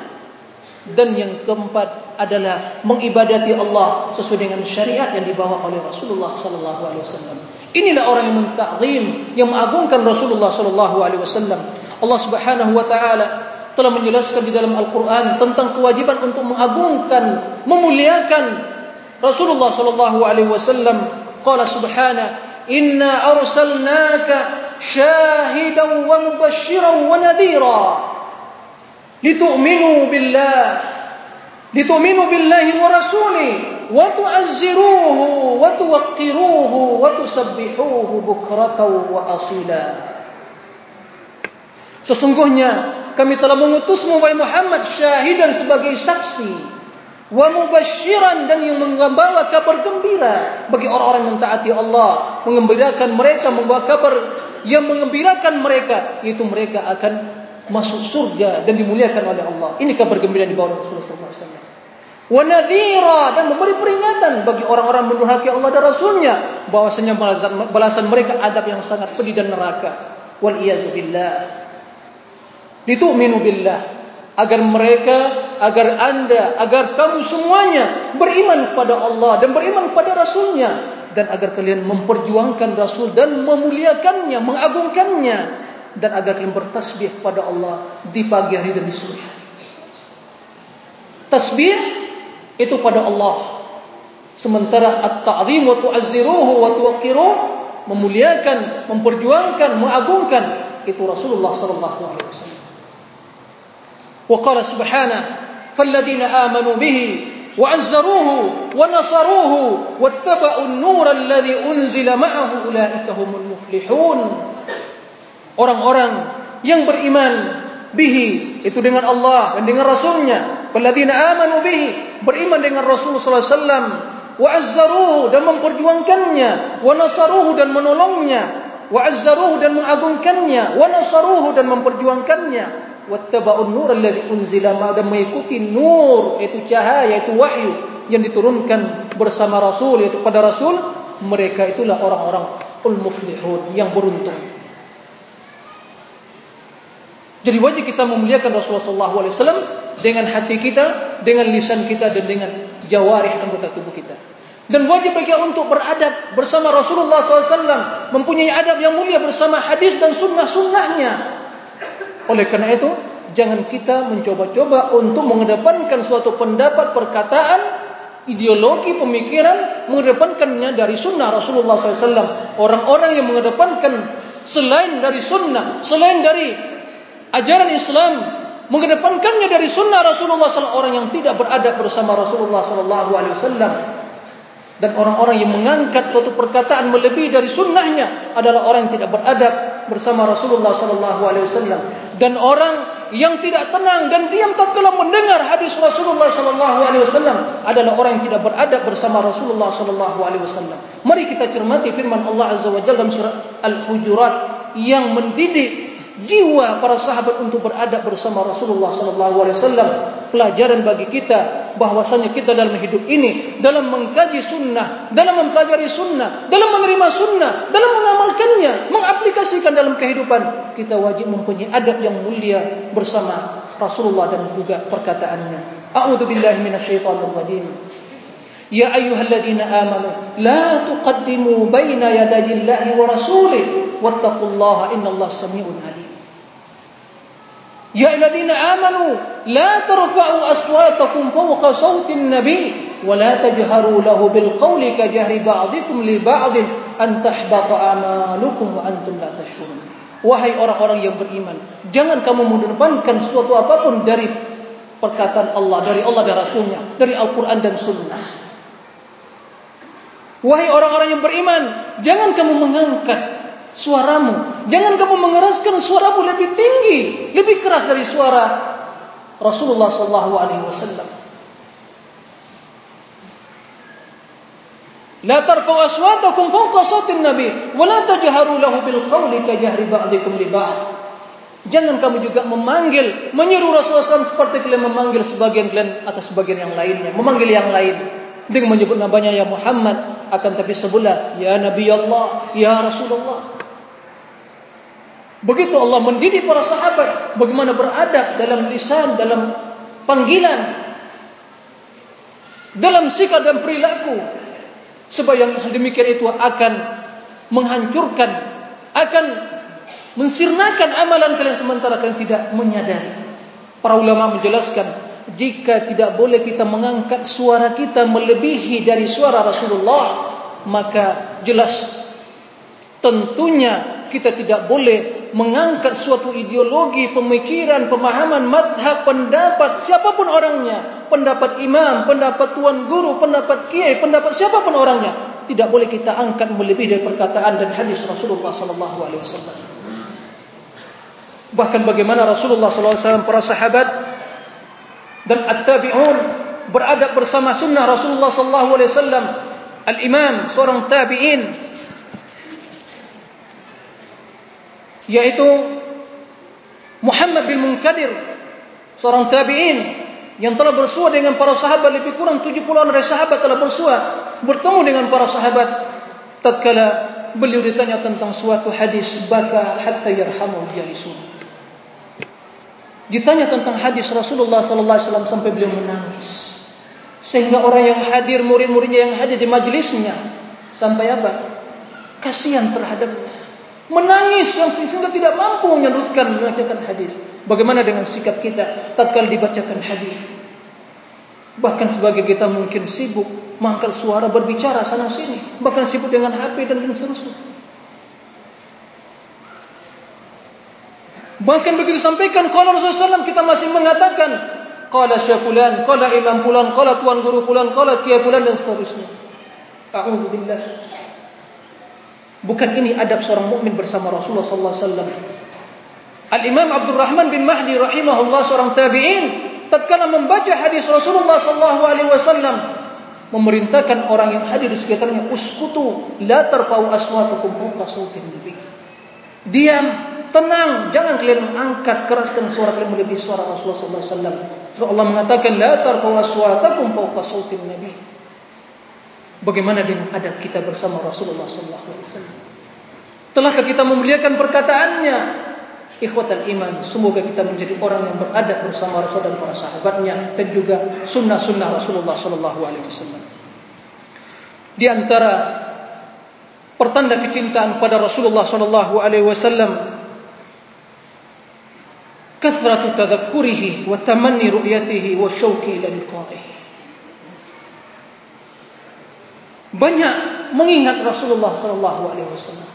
dan yang keempat adalah mengibadati Allah sesuai dengan syariat yang dibawa oleh Rasulullah sallallahu alaihi wasallam. Inilah orang yang mentakzim, yang mengagungkan Rasulullah sallallahu alaihi wasallam. Allah Subhanahu wa taala telah menjelaskan di dalam Al-Qur'an tentang kewajiban untuk mengagungkan, memuliakan Rasulullah sallallahu alaihi wasallam. Qala subhanahu, "Inna arsalnaka syahidan wa mubasysyiran wa nadhira." litu'minu billah litu'minu billahi wa rasuli wa tu'azziruhu wa tuwaqqiruhu wa tusabbihuhu bukratan wa asila sesungguhnya kami telah mengutusmu wahai Muhammad syahidan sebagai saksi wa mubasyiran dan yang membawa kabar gembira bagi orang-orang yang mentaati Allah mengembirakan mereka membawa kabar yang mengembirakan mereka yaitu mereka akan masuk surga dan dimuliakan oleh Allah. Ini kabar gembira di bawah Rasulullah SAW. Wa nadhira dan memberi peringatan bagi orang-orang mendurhaki Allah dan Rasulnya bahwasanya balasan, balasan mereka adab yang sangat pedih dan neraka. Wal iyazu billah. Ditu'minu billah agar mereka, agar anda, agar kamu semuanya beriman kepada Allah dan beriman kepada Rasulnya dan agar kalian memperjuangkan Rasul dan memuliakannya, mengagungkannya dan agar kalian bertasbih kepada Allah di pagi hari dan di sore hari. Tasbih itu pada Allah. Sementara at-ta'zim wa tu'azziruhu wa tuwaqqiruh memuliakan, memperjuangkan, mengagungkan itu Rasulullah sallallahu alaihi wasallam. Wa qala subhanahu falladheena amanu bihi وعزروه ونصروه واتبعوا النور الذي أنزل معه أولئك هم المفلحون orang-orang yang beriman bihi itu dengan Allah dan dengan Rasulnya. Walladzina amanu bihi beriman dengan Rasul sallallahu alaihi wasallam. Wa azzaruhu dan memperjuangkannya. Wa nasaruhu dan menolongnya. Wa azzaruhu dan mengagungkannya. Wa nasaruhu dan memperjuangkannya. Wattaba'un nur alladhi unzila dan mengikuti nur itu cahaya itu wahyu yang diturunkan bersama Rasul yaitu pada Rasul. Mereka itulah orang-orang ul muflihun yang beruntung jadi wajib kita memuliakan Rasulullah SAW dengan hati kita, dengan lisan kita dan dengan jawarih anggota tubuh kita. Dan wajib kita untuk beradab bersama Rasulullah SAW, mempunyai adab yang mulia bersama hadis dan sunnah-sunnahnya. Oleh karena itu, jangan kita mencoba-coba untuk mengedepankan suatu pendapat perkataan, ideologi, pemikiran, mengedepankannya dari sunnah Rasulullah SAW. Orang-orang yang mengedepankan selain dari sunnah, selain dari ajaran Islam mengedepankannya dari sunnah Rasulullah SAW orang yang tidak beradab bersama Rasulullah SAW dan orang-orang yang mengangkat suatu perkataan melebihi dari sunnahnya adalah orang yang tidak beradab bersama Rasulullah SAW dan orang yang tidak tenang dan diam tatkala mendengar hadis Rasulullah SAW adalah orang yang tidak beradab bersama Rasulullah SAW. Mari kita cermati firman Allah Azza wa Jalla dalam surah Al-Hujurat yang mendidik jiwa para sahabat untuk beradab bersama Rasulullah wasallam. Pelajaran bagi kita bahwasanya kita dalam hidup ini dalam mengkaji sunnah dalam mempelajari sunnah dalam menerima sunnah dalam mengamalkannya mengaplikasikan dalam kehidupan kita wajib mempunyai adab yang mulia bersama Rasulullah dan juga perkataannya. A'udzubillahi minasyaitonir rajim. Ya ayyuhalladzina amanu la tuqaddimu baina yadayillahi wa rasulih wattaqullaha innallaha samii'un 'aliim يا الذين آمنوا لا ترفعوا أصواتكم فوق صوت النبي ولا تجهروا له بالقول كجهر بعضكم لبعض أن تحبط أعمالكم وأنتم لا تشعرون Wahai orang-orang yang beriman Jangan kamu mendepankan suatu apapun dari perkataan Allah Dari Allah dan Rasulnya Dari Al-Quran dan Sunnah Wahai orang-orang yang beriman Jangan kamu mengangkat suaramu. Jangan kamu mengeraskan suaramu lebih tinggi, lebih keras dari suara Rasulullah sallallahu alaihi wasallam. La tarfa'u aswatakum fawqa sawtin nabi wa la tajharu lahu bil qawli ka jahri ba'dikum li ba'd. Jangan kamu juga memanggil, menyeru Rasulullah SAW seperti kalian memanggil sebagian kalian atas sebagian yang lainnya, memanggil yang lain dengan menyebut namanya ya Muhammad akan tapi sebelah ya Nabi Allah, ya Rasulullah. Begitu Allah mendidik para sahabat bagaimana beradab dalam lisan, dalam panggilan, dalam sikap dan perilaku. Sebab yang demikian itu akan menghancurkan, akan mensirnakan amalan kalian sementara kalian tidak menyadari. Para ulama menjelaskan, jika tidak boleh kita mengangkat suara kita melebihi dari suara Rasulullah, maka jelas tentunya kita tidak boleh mengangkat suatu ideologi, pemikiran, pemahaman, madhab, pendapat, siapapun orangnya, pendapat imam, pendapat tuan guru, pendapat kiai, pendapat siapapun orangnya, tidak boleh kita angkat melebihi dari perkataan dan hadis Rasulullah wasallam. Bahkan bagaimana Rasulullah wasallam para sahabat dan at-tabi'un beradab bersama sunnah Rasulullah wasallam. Al-imam seorang tabi'in yaitu Muhammad bin Munkadir seorang tabi'in yang telah bersua dengan para sahabat lebih kurang 70 orang dari sahabat telah bersua bertemu dengan para sahabat. Tatkala beliau ditanya tentang suatu hadis baka hatta yarhamu jalisun ditanya tentang hadis Rasulullah sallallahu alaihi wasallam sampai beliau menangis. Sehingga orang yang hadir murid-muridnya yang hadir di majlisnya sampai apa? Kasihan terhadapnya menangis sehingga tidak mampu meneruskan membacakan hadis. Bagaimana dengan sikap kita tatkala dibacakan hadis? Bahkan sebagai kita mungkin sibuk mangkal suara berbicara sana sini, bahkan sibuk dengan HP dan lain seterusnya. Bahkan begitu sampaikan kalau Rasulullah SAW kita masih mengatakan qala syafulan, qala imam fulan, qala tuan guru fulan, qala kiai fulan dan seterusnya. A'udzubillah. Bukan ini adab seorang mukmin bersama Rasulullah sallallahu alaihi wasallam. Al-Imam Abdul Rahman bin Mahdi rahimahullah seorang tabi'in tatkala membaca hadis Rasulullah sallallahu alaihi wasallam memerintahkan orang yang hadir di sekitarnya uskutu la tarfa'u aswatukum fawqa sautin nabi. Diam, tenang, jangan kalian mengangkat keraskan suara kalian melebihi suara Rasulullah sallallahu alaihi wasallam. Allah mengatakan la tarfa'u aswatakum fawqa sautin nabi. Bagaimana dengan adab kita bersama Rasulullah wasallam? Telahkah kita memuliakan perkataannya? Ikhwatal iman, semoga kita menjadi orang yang beradab bersama Rasul dan para sahabatnya dan juga sunnah-sunnah Rasulullah wasallam. Di antara pertanda kecintaan pada Rasulullah sallallahu alaihi wasallam kasratu tadhakkurihi wa tamanni ru'yatihi wa syauqi ila liqa'ihi. Banyak mengingat Rasulullah sallallahu alaihi wasallam.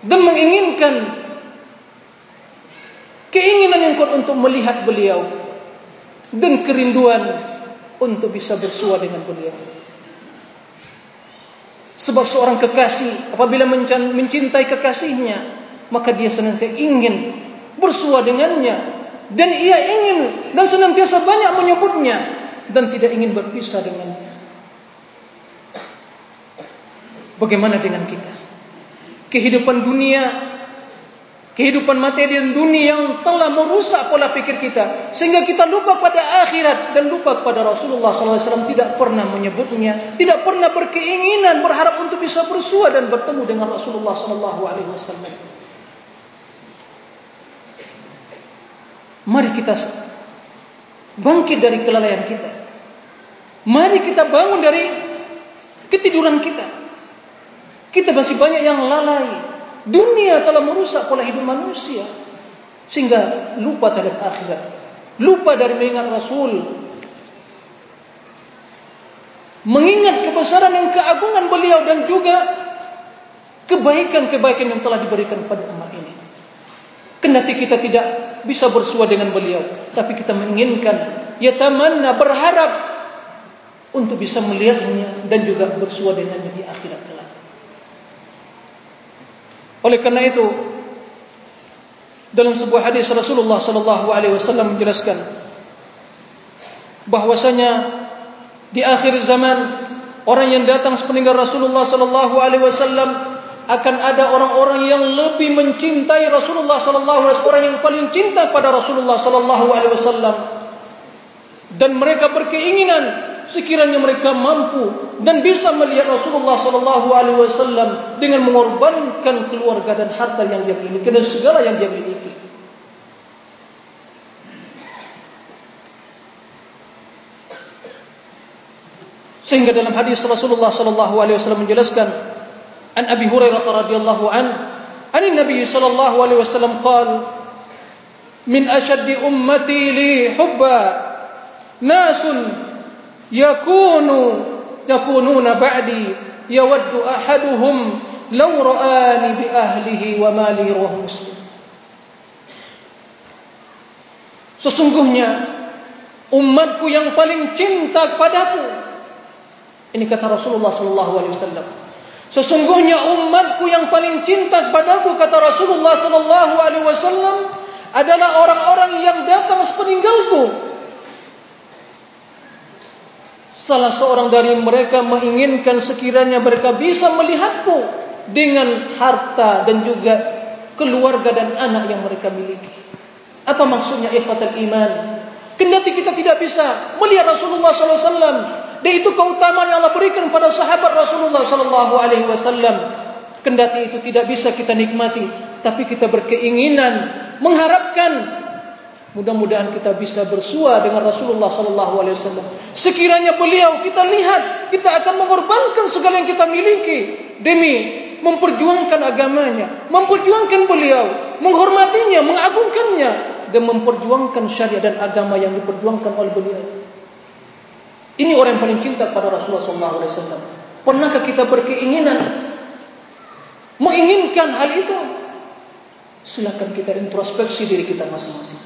Dan menginginkan keinginan yang kuat untuk melihat beliau dan kerinduan untuk bisa bersua dengan beliau. Sebab seorang kekasih apabila mencintai kekasihnya maka dia senantiasa ingin bersua dengannya. Dan ia ingin dan senantiasa banyak menyebutnya dan tidak ingin berpisah dengannya Bagaimana dengan kita? Kehidupan dunia, kehidupan materi dan dunia yang telah merusak pola pikir kita, sehingga kita lupa pada akhirat dan lupa kepada Rasulullah SAW tidak pernah menyebutnya, tidak pernah berkeinginan berharap untuk bisa bersua dan bertemu dengan Rasulullah SAW. Mari kita bangkit dari kelalaian kita. Mari kita bangun dari ketiduran kita. Kita masih banyak yang lalai. Dunia telah merusak pola hidup manusia. Sehingga lupa terhadap akhirat. Lupa dari mengingat Rasul. Mengingat kebesaran dan keagungan beliau dan juga kebaikan-kebaikan yang telah diberikan pada umat ini. Kendati kita tidak bisa bersua dengan beliau. Tapi kita menginginkan. Ya tamanna berharap. Untuk bisa melihatnya dan juga bersua dengannya di akhirat. Oleh karena itu dalam sebuah hadis Rasulullah sallallahu alaihi wasallam menjelaskan bahwasanya di akhir zaman orang yang datang sepeninggal Rasulullah sallallahu alaihi wasallam akan ada orang-orang yang lebih mencintai Rasulullah sallallahu alaihi wasallam yang paling cinta pada Rasulullah sallallahu alaihi wasallam. Dan mereka berkeinginan sekiranya mereka mampu dan bisa melihat Rasulullah sallallahu alaihi wasallam dengan mengorbankan keluarga dan harta yang dia miliki dan segala yang dia miliki. Sehingga dalam hadis Rasulullah sallallahu alaihi wasallam menjelaskan an Abi Hurairah radhiyallahu an an Nabi sallallahu alaihi wasallam qala min ashaddi ummati li hubba nasun yakunu yakununa ba'di yawaddu ahaduhum law ra'ani bi ahlihi wa mali ruh muslim. Sesungguhnya umatku yang paling cinta kepadaku ini kata Rasulullah sallallahu alaihi wasallam. Sesungguhnya umatku yang paling cinta kepadaku kata Rasulullah sallallahu alaihi wasallam adalah orang-orang yang datang sepeninggalku Salah seorang dari mereka menginginkan sekiranya mereka bisa melihatku dengan harta dan juga keluarga dan anak yang mereka miliki. Apa maksudnya ikhwatul iman? Kendati kita tidak bisa melihat Rasulullah sallallahu alaihi wasallam dan itu keutamaan yang Allah berikan kepada sahabat Rasulullah sallallahu alaihi wasallam. Kendati itu tidak bisa kita nikmati, tapi kita berkeinginan mengharapkan Mudah-mudahan kita bisa bersua dengan Rasulullah sallallahu alaihi wasallam. Sekiranya beliau kita lihat, kita akan mengorbankan segala yang kita miliki demi memperjuangkan agamanya, memperjuangkan beliau, menghormatinya, mengagungkannya dan memperjuangkan syariat dan agama yang diperjuangkan oleh beliau. Ini orang yang paling cinta pada Rasulullah sallallahu alaihi wasallam. Pernahkah kita berkeinginan menginginkan hal itu? Silakan kita introspeksi diri kita masing-masing.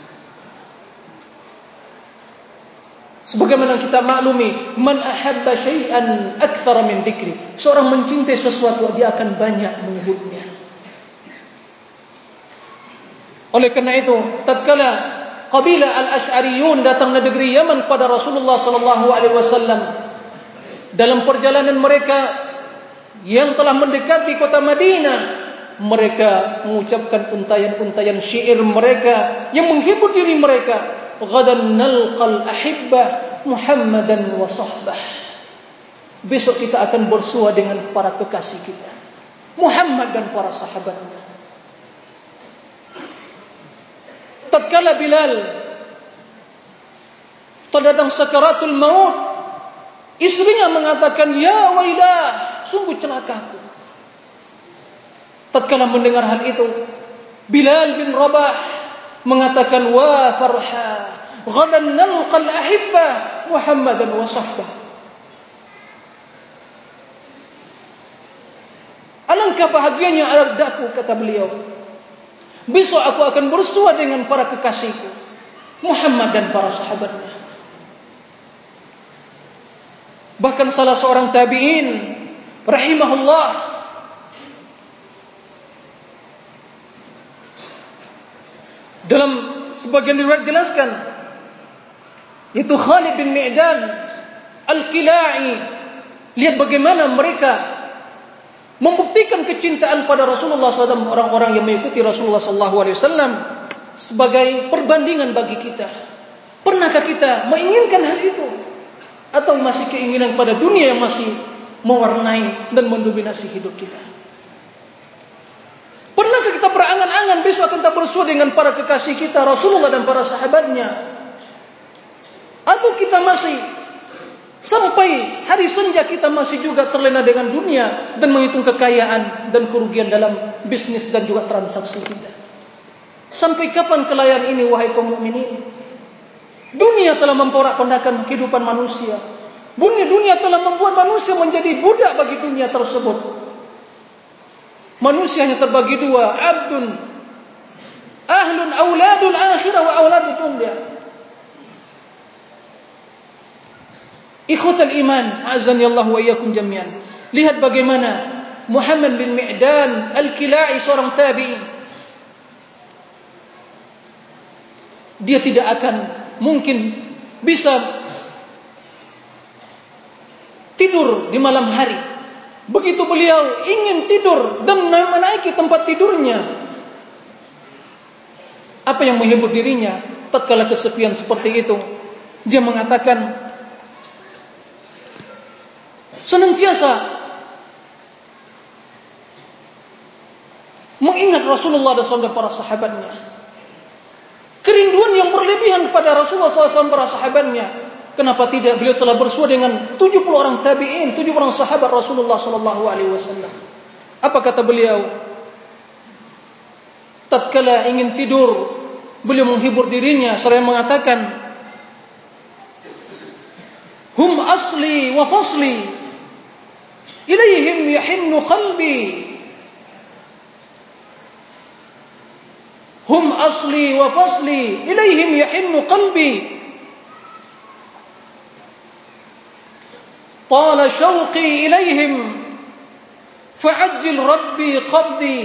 Sebagaimana kita maklumi, man ahabba syai'an akthara min dzikri. Seorang mencintai sesuatu dia akan banyak menyebutnya. Oleh karena itu, tatkala kabilah Al-Asy'ariyun datang ke negeri Yaman kepada Rasulullah sallallahu alaihi wasallam dalam perjalanan mereka yang telah mendekati kota Madinah, mereka mengucapkan untayan-untayan syair mereka yang menghibur diri mereka Gadan nalqal ahibbah Muhammadan wa sahbah Besok kita akan bersua dengan para kekasih kita. Muhammad dan para sahabatnya Tatkala Bilal Terdatang sakaratul maut Istrinya mengatakan Ya wailah Sungguh celakaku. Tatkala mendengar hal itu Bilal bin Rabah mengatakan wa farha ghadan nalqal ahibba muhammadan wa sahbah. Alangkah bahagianya adaku kata beliau. Besok aku akan bersua dengan para kekasihku Muhammad dan para sahabatnya. Bahkan salah seorang tabi'in rahimahullah dalam sebagian riwayat jelaskan itu Khalid bin Mi'dan Al-Kila'i. Lihat bagaimana mereka membuktikan kecintaan pada Rasulullah SAW orang-orang yang mengikuti Rasulullah SAW sebagai perbandingan bagi kita. Pernahkah kita menginginkan hal itu? Atau masih keinginan pada dunia yang masih mewarnai dan mendominasi hidup kita Pernahkah kita berangan-angan besok akan tak bersua dengan para kekasih kita Rasulullah dan para sahabatnya? Atau kita masih sampai hari senja kita masih juga terlena dengan dunia dan menghitung kekayaan dan kerugian dalam bisnis dan juga transaksi kita? Sampai kapan kelayan ini wahai kaum mukminin? Dunia telah memporak-pondakan kehidupan manusia. Dunia dunia telah membuat manusia menjadi budak bagi dunia tersebut manusia yang terbagi dua abdun ahlun auladul akhirah wa auladul dunya ikhwatal iman azan ya Allah wa iyyakum jami'an. Lihat bagaimana Muhammad bin Mi'dan al-Kila'i seorang tabi'in dia tidak akan mungkin bisa tidur di malam hari Begitu beliau ingin tidur dan menaiki tempat tidurnya. Apa yang menghibur dirinya tatkala kesepian seperti itu? Dia mengatakan senantiasa mengingat Rasulullah dan para sahabatnya. Kerinduan yang berlebihan kepada Rasulullah SAW dan para sahabatnya Kenapa tidak beliau telah bersua dengan 70 orang tabi'in, 70 orang sahabat Rasulullah sallallahu alaihi wasallam. Apa kata beliau? Tatkala ingin tidur, beliau menghibur dirinya seraya mengatakan, "Hum asli wa fasli. Ilaihim yahinnu qalbi." Hum asli wa fasli. Ilaihim yahinnu qalbi. طال شوقي إليهم فعجل ربي قبضي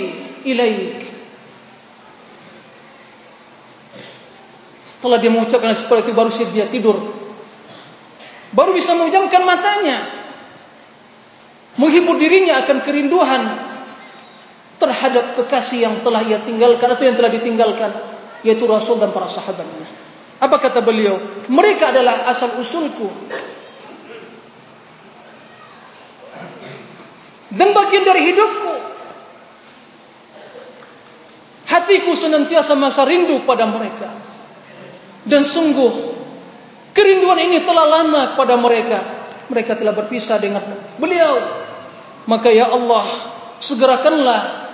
إليك Setelah dia mengucapkan seperti itu baru dia tidur. Baru bisa memejamkan matanya. Menghibur dirinya akan kerinduan terhadap kekasih yang telah ia tinggalkan atau yang telah ditinggalkan yaitu Rasul dan para sahabatnya. Apa kata beliau? Mereka adalah asal usulku. Dan bagian dari hidupku. Hatiku senantiasa masa rindu pada mereka. Dan sungguh kerinduan ini telah lama kepada mereka. Mereka telah berpisah dengan beliau. Maka ya Allah, segerakanlah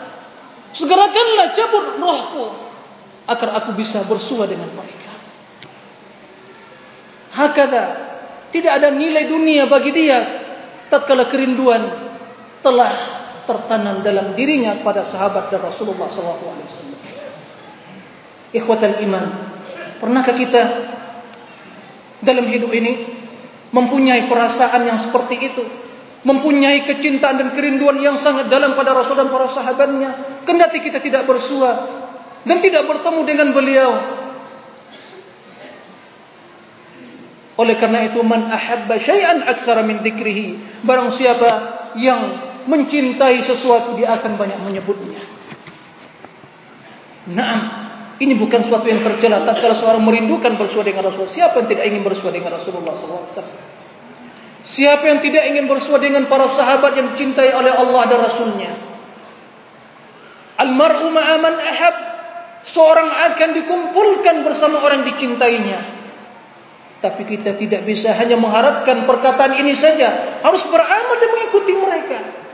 Segerakanlah cabut rohku agar aku bisa bersua dengan mereka. Hakada tidak ada nilai dunia bagi dia tatkala kerinduan telah tertanam dalam dirinya kepada sahabat dan Rasulullah wasallam. Ikhwatal iman, pernahkah kita dalam hidup ini mempunyai perasaan yang seperti itu? mempunyai kecintaan dan kerinduan yang sangat dalam pada Rasul dan para sahabatnya. Kendati kita tidak bersua dan tidak bertemu dengan beliau. Oleh karena itu man ahabba syai'an aktsara min dzikrihi. Barang siapa yang mencintai sesuatu dia akan banyak menyebutnya. Naam, ini bukan sesuatu yang tercela. Tak kalau seorang merindukan bersua dengan Rasul, siapa yang tidak ingin bersua dengan Rasulullah SAW? Siapa yang tidak ingin bersua dengan para sahabat yang dicintai oleh Allah dan Rasulnya? Al-mar'u ma'aman ahab. Seorang akan dikumpulkan bersama orang dicintainya. Tapi kita tidak bisa hanya mengharapkan perkataan ini saja. Harus beramal dan mengikuti mereka.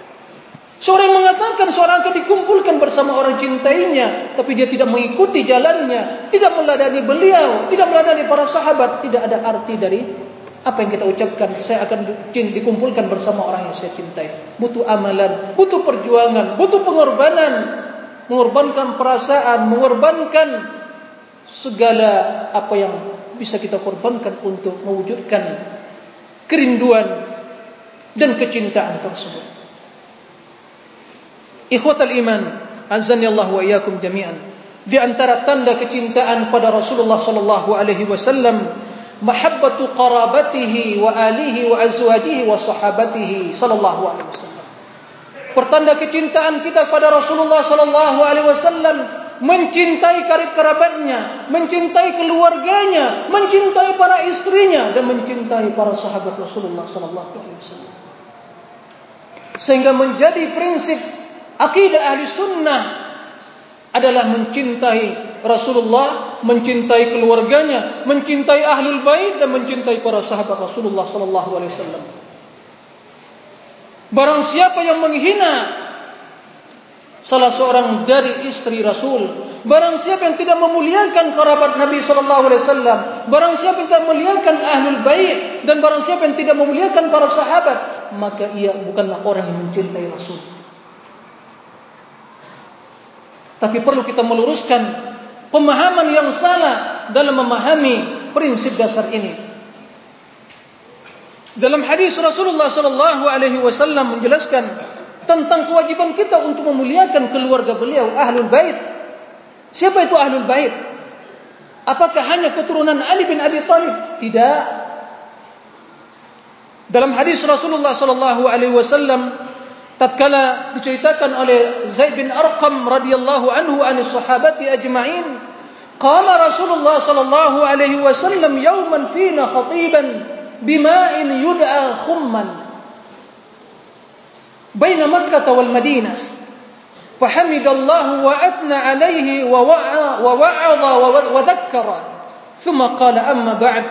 Seorang mengatakan seorang akan dikumpulkan bersama orang cintainya. Tapi dia tidak mengikuti jalannya. Tidak meladani beliau. Tidak meladani para sahabat. Tidak ada arti dari apa yang kita ucapkan saya akan dikumpulkan bersama orang yang saya cintai butuh amalan butuh perjuangan butuh pengorbanan mengorbankan perasaan mengorbankan segala apa yang bisa kita korbankan untuk mewujudkan kerinduan dan kecintaan tersebut ikhwatal iman azani Allah wa iyyakum jami'an di antara tanda kecintaan pada Rasulullah sallallahu alaihi wasallam mahabbatu qarabatihi wa alihi wa azwajihi wa sahabatihi sallallahu alaihi wasallam. Pertanda kecintaan kita kepada Rasulullah sallallahu alaihi wasallam mencintai karib kerabatnya, mencintai keluarganya, mencintai para istrinya dan mencintai para sahabat Rasulullah sallallahu alaihi wasallam. Sehingga menjadi prinsip akidah ahli sunnah adalah mencintai Rasulullah mencintai keluarganya, mencintai ahlul bait dan mencintai para sahabat Rasulullah sallallahu alaihi wasallam. Barang siapa yang menghina salah seorang dari istri Rasul, barang siapa yang tidak memuliakan kerabat Nabi sallallahu alaihi wasallam, barang siapa yang tidak memuliakan ahlul bait dan barang siapa yang tidak memuliakan para sahabat, maka ia bukanlah orang yang mencintai Rasul. Tapi perlu kita meluruskan pemahaman yang salah dalam memahami prinsip dasar ini. Dalam hadis Rasulullah sallallahu alaihi wasallam menjelaskan tentang kewajiban kita untuk memuliakan keluarga beliau ahlul bait. Siapa itu ahlul bait? Apakah hanya keturunan Ali bin Abi Thalib? Tidak. Dalam hadis Rasulullah sallallahu alaihi wasallam tatkala diceritakan oleh Zaid bin Arqam radhiyallahu anhu an sahabati ajma'in qala Rasulullah sallallahu alaihi wasallam yawman fina khatiban bima'in yud'a khumman baina Makkah wal Madinah. Fahamidallahu wa athna alaihi wa wa'a wa wa'adha wa dhakkara. Thumma qala amma ba'd.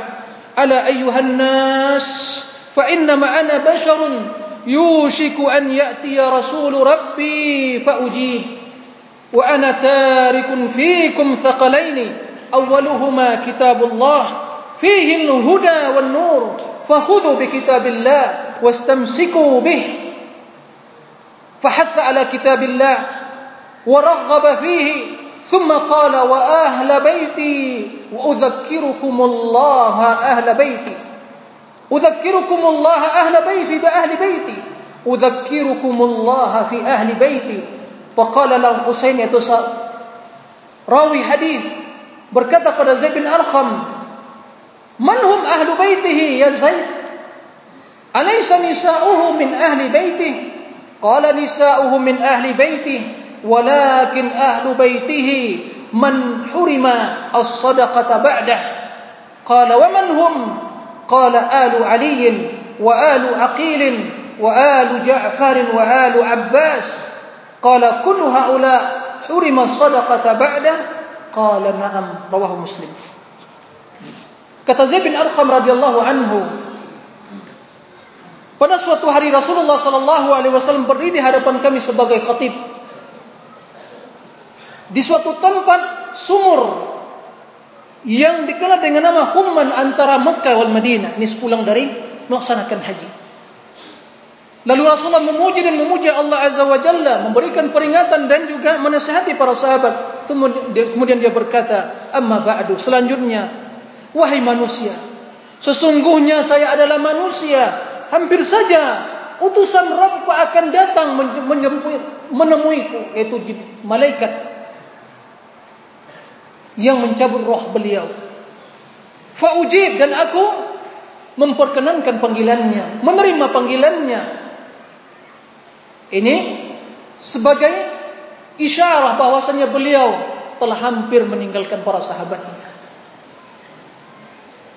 Ala ayyuhan يوشك أن يأتي رسول ربي فأجيب. وأنا تارك فيكم ثقلين أولهما كتاب الله. فيه الهدى والنور فخذوا بكتاب الله واستمسكوا به. فحث على كتاب الله ورغب فيه ثم قال وأهل بيتي وأذكركم الله أهل بيتي. أذكركم الله أهل بيتي بأهل بيتي. أذكركم الله في أهل بيتي. فقال له حسين يتصر راوي حديث بركته قد زيد بن أرخم من هم أهل بيته يا زيد أليس نساؤه من أهل بيته قال نساؤه من أهل بيته ولكن أهل بيته من حرم الصدقة بعده قال ومن هم qala alu ali wa alu aqil wa alu ja'far wa alu abbas qala kullu haula hurima as-sadaqata ba'dah qala na'am rawahu muslim kata zaid bin arqam radhiyallahu anhu pada suatu hari Rasulullah sallallahu alaihi wasallam berdiri di hadapan kami sebagai khatib. Di suatu tempat sumur yang dikenal dengan nama Humman antara Mekah wal Madinah. Ini sepulang dari melaksanakan haji. Lalu Rasulullah memuji dan memuji Allah Azza wa Jalla memberikan peringatan dan juga menasihati para sahabat. Kemudian dia berkata amma ba'du. Selanjutnya wahai manusia sesungguhnya saya adalah manusia. Hampir saja utusan Rabb akan datang menemuiku yaitu malaikat yang mencabut roh beliau. Faujib dan aku memperkenankan panggilannya menerima panggilannya. Ini sebagai isyarat bahwasanya beliau telah hampir meninggalkan para sahabatnya.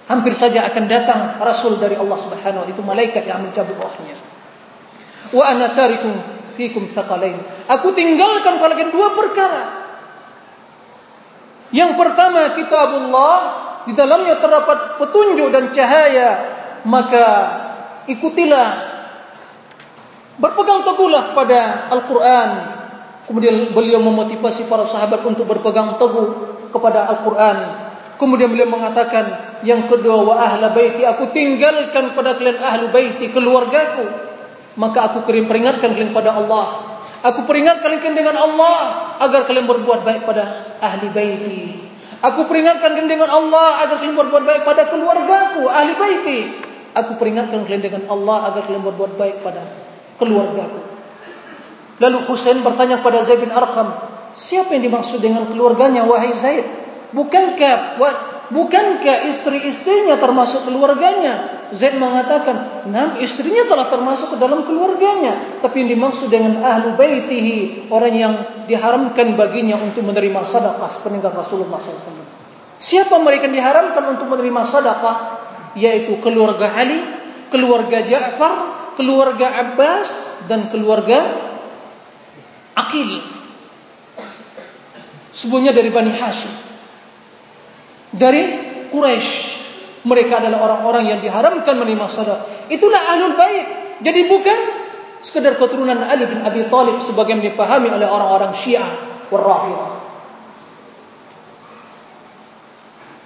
Hampir saja akan datang rasul dari Allah Subhanahu wa itu malaikat yang mencabut rohnya. Wa ana tarikum fikum thaqalain aku tinggalkan kalian dua perkara yang pertama kitabullah di dalamnya terdapat petunjuk dan cahaya. Maka ikutilah berpegang teguhlah pada Al-Qur'an. Kemudian beliau memotivasi para sahabat untuk berpegang teguh kepada Al-Qur'an. Kemudian beliau mengatakan yang kedua wa ahla baiti aku tinggalkan pada kalian ahlu baiti keluargaku. Maka aku kirim peringatkan kalian pada Allah aku peringatkan kalian dengan Allah agar kalian berbuat baik pada ahli baiti. Aku peringatkan kalian dengan Allah agar kalian berbuat baik pada keluargaku ahli baiti. Aku peringatkan kalian dengan Allah agar kalian berbuat baik pada keluargaku. Lalu Husain bertanya kepada Zaid bin Arqam siapa yang dimaksud dengan keluarganya wahai Zaid? Bukankah Bukankah istri-istrinya termasuk keluarganya? Zaid mengatakan, "Nam, istrinya telah termasuk ke dalam keluarganya, tapi yang dimaksud dengan ahlu baitihi, orang yang diharamkan baginya untuk menerima sedekah sepeninggal Rasulullah SAW. Siapa mereka yang diharamkan untuk menerima sedekah? Yaitu keluarga Ali, keluarga Ja'far, keluarga Abbas dan keluarga Aqil. Semuanya dari Bani Hashim dari Quraisy. Mereka adalah orang-orang yang diharamkan menerima sedekah. Itulah ahlul bait. Jadi bukan sekadar keturunan Ali bin Abi Thalib sebagaimana dipahami oleh orang-orang Syiah wal Rafidhah.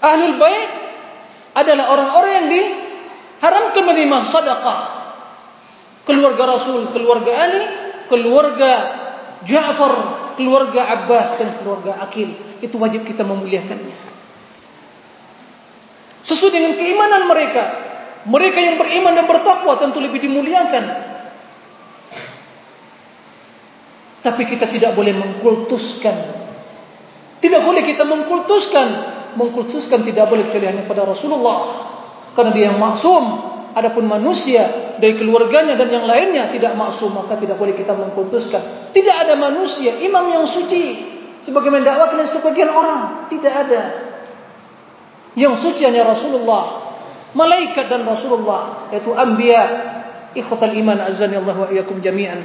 Ahlul bait adalah orang-orang yang diharamkan menerima sedekah. Keluarga Rasul, keluarga Ali, keluarga Ja'far, keluarga Abbas dan keluarga Aqil. Itu wajib kita memuliakannya sesuai dengan keimanan mereka. Mereka yang beriman dan bertakwa tentu lebih dimuliakan. Tapi kita tidak boleh mengkultuskan. Tidak boleh kita mengkultuskan. Mengkultuskan tidak boleh kecuali hanya pada Rasulullah. Karena dia yang maksum. Adapun manusia dari keluarganya dan yang lainnya tidak maksum. Maka tidak boleh kita mengkultuskan. Tidak ada manusia, imam yang suci. Sebagaimana dakwah sebagian orang. Tidak ada yang suci hanya Rasulullah malaikat dan Rasulullah yaitu anbiya ikhwatal iman azani Allah wa iyyakum jami'an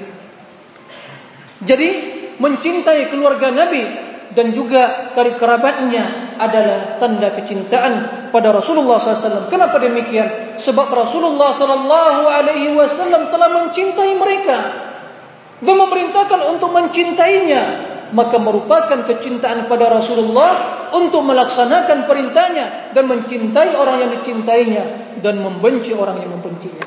jadi mencintai keluarga nabi dan juga kerabatnya adalah tanda kecintaan pada Rasulullah SAW. Kenapa demikian? Sebab Rasulullah SAW telah mencintai mereka dan memerintahkan untuk mencintainya maka merupakan kecintaan kepada Rasulullah untuk melaksanakan perintahnya dan mencintai orang yang dicintainya dan membenci orang yang membencinya.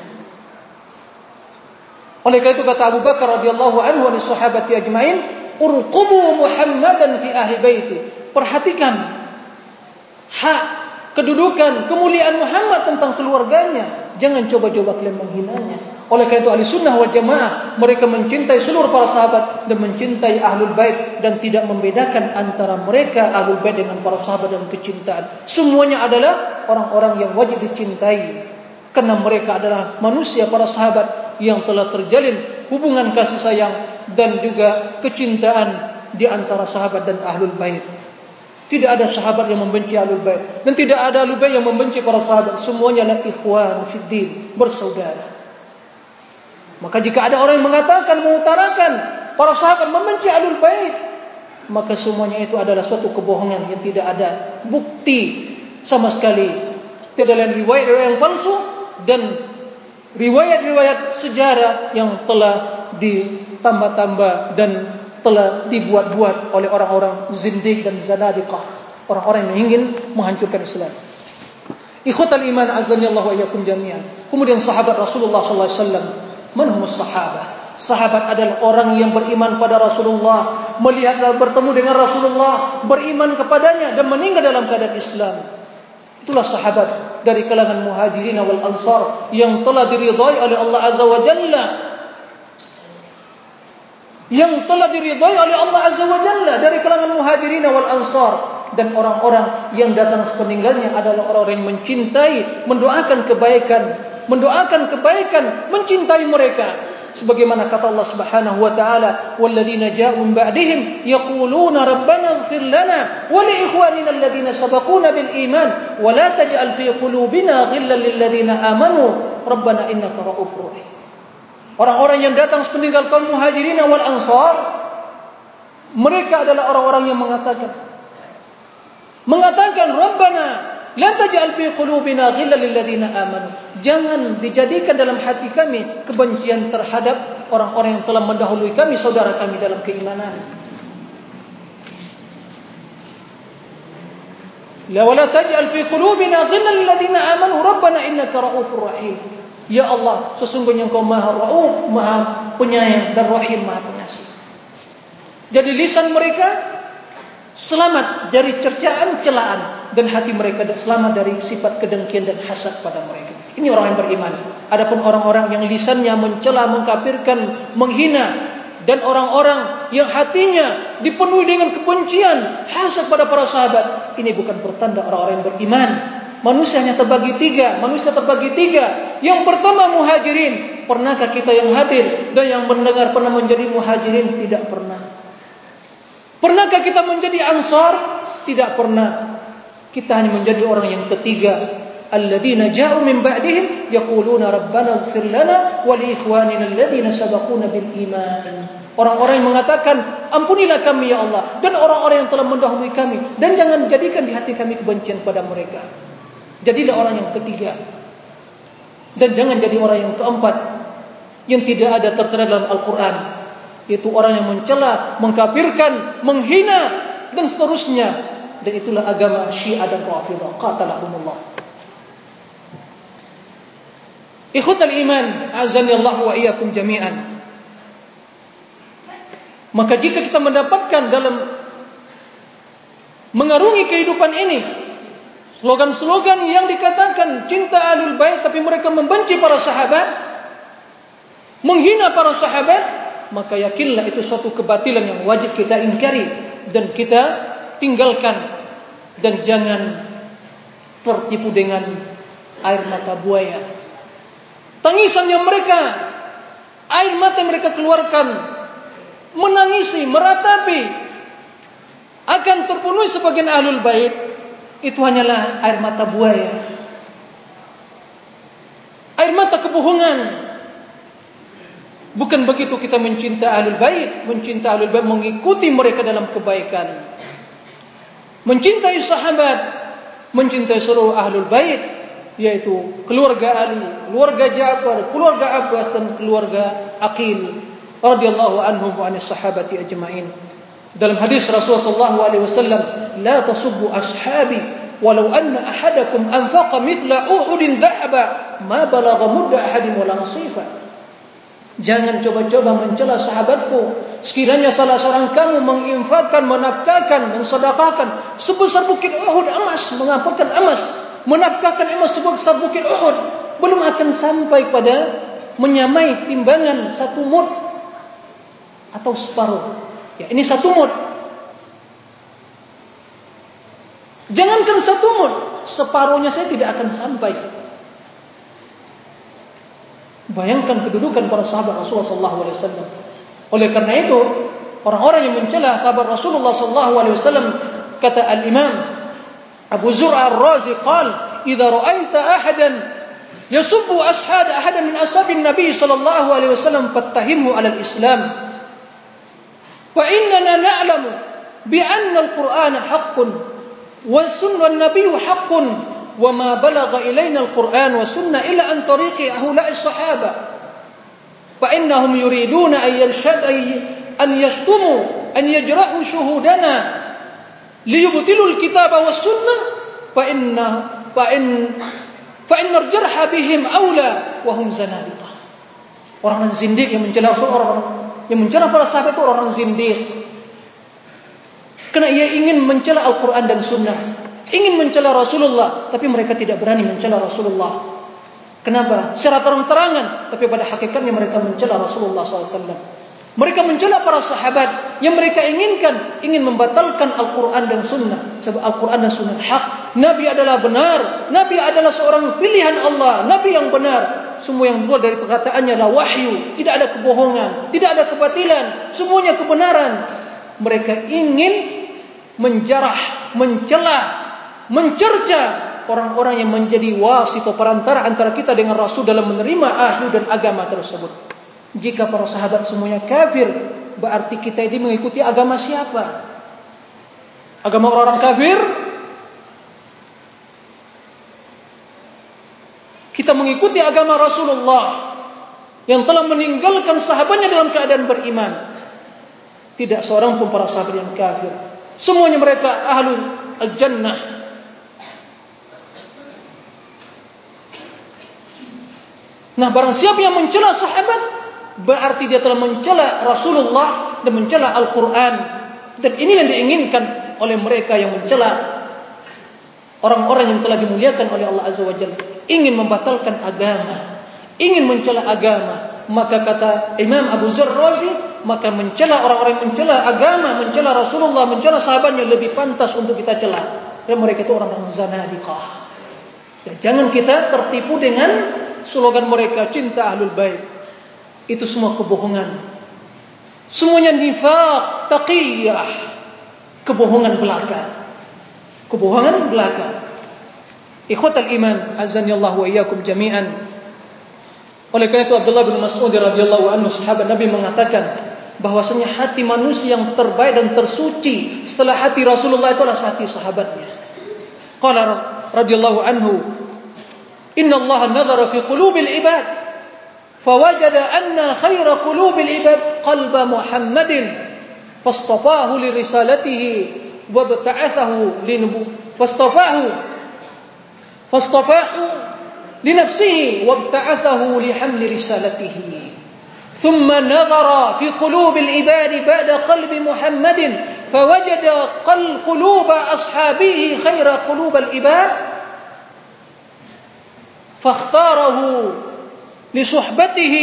Oleh karena itu kata Abu Bakar radhiyallahu anhu wa sahabati ajmain, urqubu Muhammadan fi ahli baiti. Perhatikan hak kedudukan kemuliaan Muhammad tentang keluarganya. Jangan coba-coba kalian menghinanya. Oleh karena itu ahli sunnah wal jamaah mereka mencintai seluruh para sahabat dan mencintai ahlul bait dan tidak membedakan antara mereka ahlul bait dengan para sahabat dalam kecintaan. Semuanya adalah orang-orang yang wajib dicintai karena mereka adalah manusia para sahabat yang telah terjalin hubungan kasih sayang dan juga kecintaan di antara sahabat dan ahlul bait. Tidak ada sahabat yang membenci ahlul bait dan tidak ada ahlul bait yang membenci para sahabat. Semuanya adalah ikhwan fiddin, bersaudara. Maka jika ada orang yang mengatakan mengutarakan para sahabat membenci ahlul bait, maka semuanya itu adalah suatu kebohongan yang tidak ada bukti sama sekali. Tidak ada riwayat-riwayat yang palsu dan riwayat-riwayat sejarah yang telah ditambah-tambah dan telah dibuat-buat oleh orang-orang zindik dan zanadiqah orang-orang yang ingin menghancurkan Islam ikhwatal iman azani Allah wa iyyakum jami'an kemudian sahabat Rasulullah sallallahu alaihi wasallam manhum sahabat sahabat adalah orang yang beriman pada Rasulullah melihat dan bertemu dengan Rasulullah beriman kepadanya dan meninggal dalam keadaan Islam. Itulah sahabat dari kalangan muhajirin wal ansar yang telah diridhai oleh Allah azza wa jalla. Yang telah diridhai oleh Allah azza wa jalla dari kalangan muhajirin wal ansar. Dan orang-orang yang datang sepeninggalnya adalah orang-orang yang mencintai mendoakan kebaikan mendoakan kebaikan mencintai mereka. Sebagaimana kata Allah Subhanahu wa taala walladzina ja'u min ba'dihim yaquluna rabbana ighfir lana wa li ikhwanina alladhina sabaquna bil iman wa la taj'al fi qulubina ghillan lil ladzina amanu. Rabbana innaka ra'ufur rahim. Orang-orang yang datang sepeninggal kaum muhajirin wal ansar mereka adalah orang-orang yang mengatakan mengatakan rabbana la taj'al fi qulubina ghillan lil ladzina amanu. Jangan dijadikan dalam hati kami kebencian terhadap orang-orang yang telah mendahului kami saudara kami dalam keimanan. La wala taj'al fi qulubina ghillan lil ladzina amanu. Rabbana innaka ra'ufur rahim. Ya Allah, sesungguhnya Engkau Maha Rauf, Maha Penyayang dan Rahim, Maha Pengasih. Jadi lisan mereka selamat dari cercaan celaan dan hati mereka selamat dari sifat kedengkian dan hasad pada mereka. Ini orang yang beriman. Adapun orang-orang yang lisannya mencela, mengkafirkan, menghina dan orang-orang yang hatinya dipenuhi dengan kebencian, hasad pada para sahabat, ini bukan pertanda orang-orang yang beriman manusia hanya terbagi tiga, manusia terbagi tiga. Yang pertama muhajirin, pernahkah kita yang hadir dan yang mendengar pernah menjadi muhajirin? Tidak pernah. Pernahkah kita menjadi ansar? Tidak pernah. Kita hanya menjadi orang yang ketiga. Alladzina ja'u min ba'dihim yaquluna rabbana ighfir lana wa li ikhwanina alladzina sabaquna bil iman. Orang-orang yang mengatakan ampunilah kami ya Allah dan orang-orang yang telah mendahului kami dan jangan jadikan di hati kami kebencian pada mereka. Jadilah orang yang ketiga. Dan jangan jadi orang yang keempat yang tidak ada tertera dalam Al-Quran. Itu orang yang mencela, mengkafirkan, menghina dan seterusnya. Dan itulah agama Syiah dan Rafidah. Qatalahumullah. Ikhwatal iman, azani Allah wa iyyakum jami'an. Maka jika kita mendapatkan dalam mengarungi kehidupan ini Slogan-slogan yang dikatakan cinta alul bait tapi mereka membenci para sahabat, menghina para sahabat, maka yakinlah itu suatu kebatilan yang wajib kita ingkari dan kita tinggalkan dan jangan tertipu dengan air mata buaya. Tangisan yang mereka air mata yang mereka keluarkan menangisi, meratapi akan terpenuhi sebagian alul bait itu hanyalah air mata buaya. Air mata kebohongan. Bukan begitu kita mencinta ahlul bait, mencinta ahlul bait mengikuti mereka dalam kebaikan mencintai sahabat, mencintai seluruh ahlul bait, yaitu keluarga Ali, keluarga Ja'far, keluarga Abbas dan keluarga Aqil radhiyallahu anhum wa anis sahabati ajma'in. Dalam hadis Rasulullah sallallahu alaihi wasallam, "La tasubbu ashabi walau anna ahadakum anfaqa mithla Uhudin dhahaba, ma balagha mudda ahadin wala nasifa." Jangan coba-coba mencela sahabatku. Sekiranya salah seorang kamu menginfakkan, menafkahkan, mensedekahkan sebesar bukit Uhud emas, mengampurkan emas, menafkahkan emas sebesar bukit Uhud, belum akan sampai pada menyamai timbangan satu mud atau separuh. Ya, ini satu mud. Jangankan satu mud, separuhnya saya tidak akan sampai. Bayangkan kedudukan para sahabat Rasulullah SAW. Oleh karena itu, orang-orang yang mencela sahabat Rasulullah wasallam kata al-Imam Abu Zur'a Ar-Razi qala idza ra'aita ahadan yasubbu ashhad ahadan min ashabin nabi wasallam fattahimhu ala al-islam fa innana na'lamu bi anna al-qur'ana haqqun wa sunnah an-nabiy haqqun wa ma balagha ilayna al-qur'an wa sunnah illa an tariqi ahula'i as-sahaba fa innahum yuriduna an yarshad an yashtumu an yajrahu shuhudana liyubtilu al-kitab wa sunnah fa inna fa in fa in al-jarh bihim awla wa hum zanadiqah orang zindik yang mencela orang yang mencela para sahabat itu orang zindik Karena ia ingin mencela Al-Quran dan Sunnah. Ingin mencela Rasulullah. Tapi mereka tidak berani mencela Rasulullah. Kenapa? Secara terang-terangan. Tapi pada hakikatnya mereka mencela Rasulullah SAW. Mereka mencela para sahabat. Yang mereka inginkan. Ingin membatalkan Al-Quran dan Sunnah. Sebab Al-Quran dan Sunnah hak. Nabi adalah benar. Nabi adalah seorang pilihan Allah. Nabi yang benar. Semua yang keluar dari perkataannya adalah wahyu. Tidak ada kebohongan. Tidak ada kebatilan. Semuanya kebenaran. Mereka ingin menjarah, mencela, mencerca orang-orang yang menjadi wasit perantara antara kita dengan Rasul dalam menerima ahlu dan agama tersebut. Jika para sahabat semuanya kafir, berarti kita ini mengikuti agama siapa? Agama orang-orang kafir? Kita mengikuti agama Rasulullah yang telah meninggalkan sahabatnya dalam keadaan beriman. Tidak seorang pun para sahabat yang kafir. Semuanya mereka ahlu al-jannah. Nah, barang siapa yang mencela sahabat, berarti dia telah mencela Rasulullah dan mencela Al-Quran. Dan ini yang diinginkan oleh mereka yang mencela orang-orang yang telah dimuliakan oleh Allah Azza wa Jalla. Ingin membatalkan agama. Ingin mencela agama. Maka kata Imam Abu Zur Razi, maka mencela orang-orang yang mencela agama, mencela Rasulullah, mencela sahabatnya lebih pantas untuk kita cela. Dan mereka itu orang-orang zanadiqah. Ya, jangan kita tertipu dengan slogan mereka cinta ahlul bait. Itu semua kebohongan. Semuanya nifaq, taqiyah, kebohongan belaka. Kebohongan belaka. Ikhwatal iman, azan ya Allah wa iyyakum jami'an. Oleh kerana itu Abdullah bin Mas'ud radhiyallahu anhu sahabat Nabi mengatakan, bahwasanya hati manusia yang terbaik dan tersuci setelah hati Rasulullah itu adalah hati sahabatnya. Qala radhiyallahu anhu, إن الله نظر في قلوب العباد فوجد أن خير قلوب العباد قلب محمد فاصطفاه لرسالته وابتعثه لنبو فاصطفاه فاصطفاه لنفسه وابتعثه لحمل رسالته. ثم نظر في قلوب العباد بعد قلب محمد فوجد قل قلوب أصحابه خير قلوب العباد فاختاره لصحبته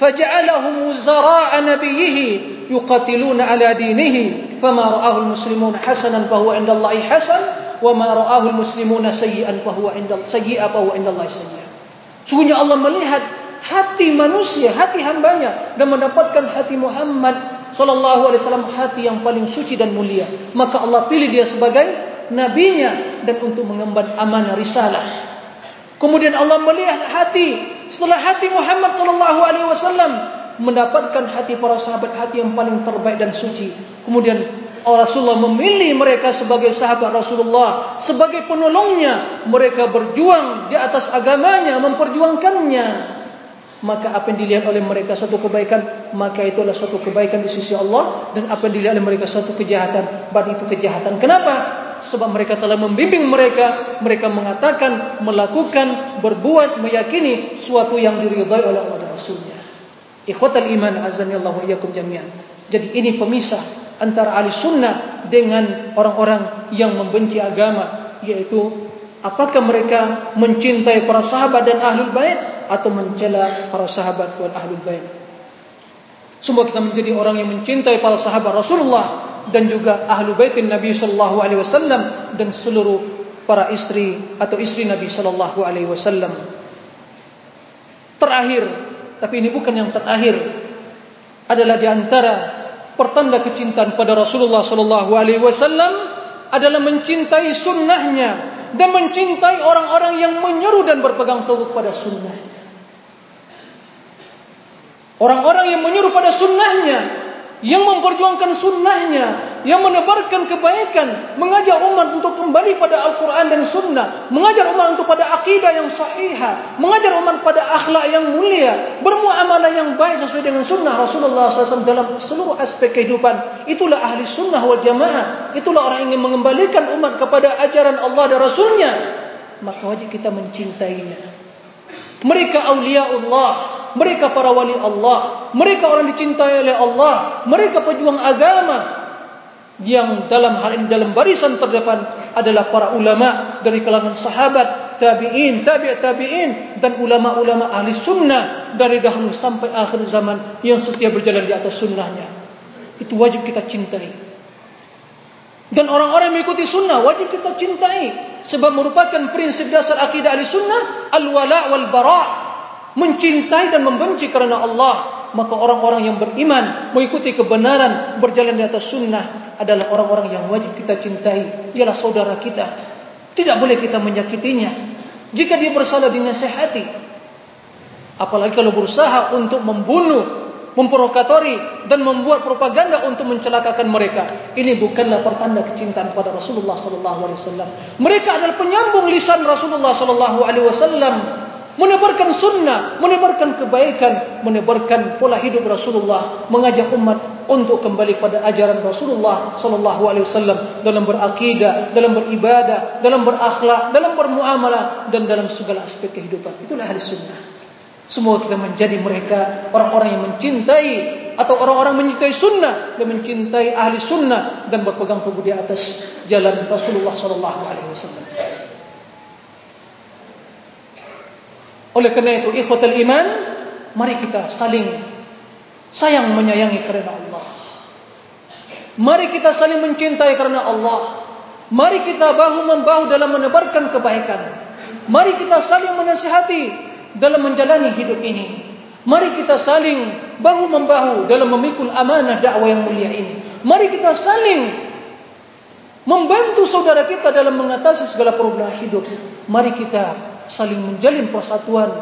فجعلهم وزراء نبيه يقاتلون على دينه فما رآه المسلمون حسنا فهو عند الله حسن وما رآه المسلمون سيئا فهو عند سيئا فهو عند الله سيئا Sungguhnya Allah melihat hati manusia, hati hambanya dan mendapatkan hati Muhammad sallallahu alaihi wasallam hati yang paling suci dan mulia. Maka Allah pilih dia sebagai nabinya dan untuk mengemban amanah risalah. Kemudian Allah melihat hati setelah hati Muhammad sallallahu alaihi wasallam mendapatkan hati para sahabat hati yang paling terbaik dan suci. Kemudian Rasulullah memilih mereka sebagai sahabat Rasulullah sebagai penolongnya. Mereka berjuang di atas agamanya, memperjuangkannya maka apa yang dilihat oleh mereka suatu kebaikan maka itulah suatu kebaikan di sisi Allah dan apa yang dilihat oleh mereka suatu kejahatan berarti itu kejahatan kenapa sebab mereka telah membimbing mereka mereka mengatakan melakukan berbuat meyakini suatu yang diridhai oleh Allah dan Rasulnya ikhwatal iman azani Allah wa iyyakum jami'an jadi ini pemisah antara ahli sunnah dengan orang-orang yang membenci agama yaitu apakah mereka mencintai para sahabat dan ahlul bait atau mencela para sahabat wal ahlul bait. Semua kita menjadi orang yang mencintai para sahabat Rasulullah dan juga ahlu baitin Nabi sallallahu alaihi wasallam dan seluruh para istri atau istri Nabi sallallahu alaihi wasallam. Terakhir, tapi ini bukan yang terakhir, adalah di antara pertanda kecintaan pada Rasulullah sallallahu alaihi wasallam adalah mencintai sunnahnya dan mencintai orang-orang yang menyeru dan berpegang teguh pada sunnahnya. Orang-orang yang menyeru pada sunnahnya yang memperjuangkan sunnahnya, yang menebarkan kebaikan, mengajak umat untuk kembali pada Al-Quran dan Sunnah, mengajar umat untuk pada akidah yang sahihah, mengajar umat pada akhlak yang mulia, bermuamalah yang baik sesuai dengan Sunnah Rasulullah SAW dalam seluruh aspek kehidupan. Itulah ahli Sunnah wal Jamaah. Itulah orang yang ingin mengembalikan umat kepada ajaran Allah dan Rasulnya. Maka wajib kita mencintainya. Mereka awliya Allah mereka para wali Allah, mereka orang dicintai oleh Allah, mereka pejuang agama. Yang dalam hal ini dalam barisan terdepan adalah para ulama dari kalangan sahabat, tabi'in, tabi' tabi'in dan ulama-ulama ahli sunnah dari dahulu sampai akhir zaman yang setia berjalan di atas sunnahnya. Itu wajib kita cintai. Dan orang-orang mengikuti sunnah wajib kita cintai. Sebab merupakan prinsip dasar akidah ahli sunnah al-wala' wal-bara' mencintai dan membenci karena Allah maka orang-orang yang beriman mengikuti kebenaran berjalan di atas sunnah adalah orang-orang yang wajib kita cintai. Ialah saudara kita. Tidak boleh kita menyakitinya. Jika dia bersalah dinasihati apalagi kalau berusaha untuk membunuh memprovokatori dan membuat propaganda untuk mencelakakan mereka ini bukanlah pertanda kecintaan pada Rasulullah sallallahu alaihi wasallam. Mereka adalah penyambung lisan Rasulullah sallallahu alaihi wasallam menebarkan sunnah, menebarkan kebaikan, menebarkan pola hidup Rasulullah, mengajak umat untuk kembali pada ajaran Rasulullah sallallahu alaihi wasallam dalam berakidah, dalam beribadah, dalam berakhlak, dalam bermuamalah dan dalam segala aspek kehidupan. Itulah ahli sunnah. Semua kita menjadi mereka orang-orang yang mencintai atau orang-orang mencintai sunnah dan mencintai ahli sunnah dan berpegang teguh di atas jalan Rasulullah sallallahu alaihi wasallam. Oleh kerana itu ikhwatul iman Mari kita saling Sayang menyayangi kerana Allah. Mari kita saling mencintai kerana Allah. Mari kita bahu-membahu dalam menebarkan kebaikan. Mari kita saling menasihati Dalam menjalani hidup ini. Mari kita saling bahu-membahu Dalam memikul amanah dakwah yang mulia ini. Mari kita saling Membantu saudara kita dalam mengatasi segala problem hidup. Mari kita saling menjalin persatuan,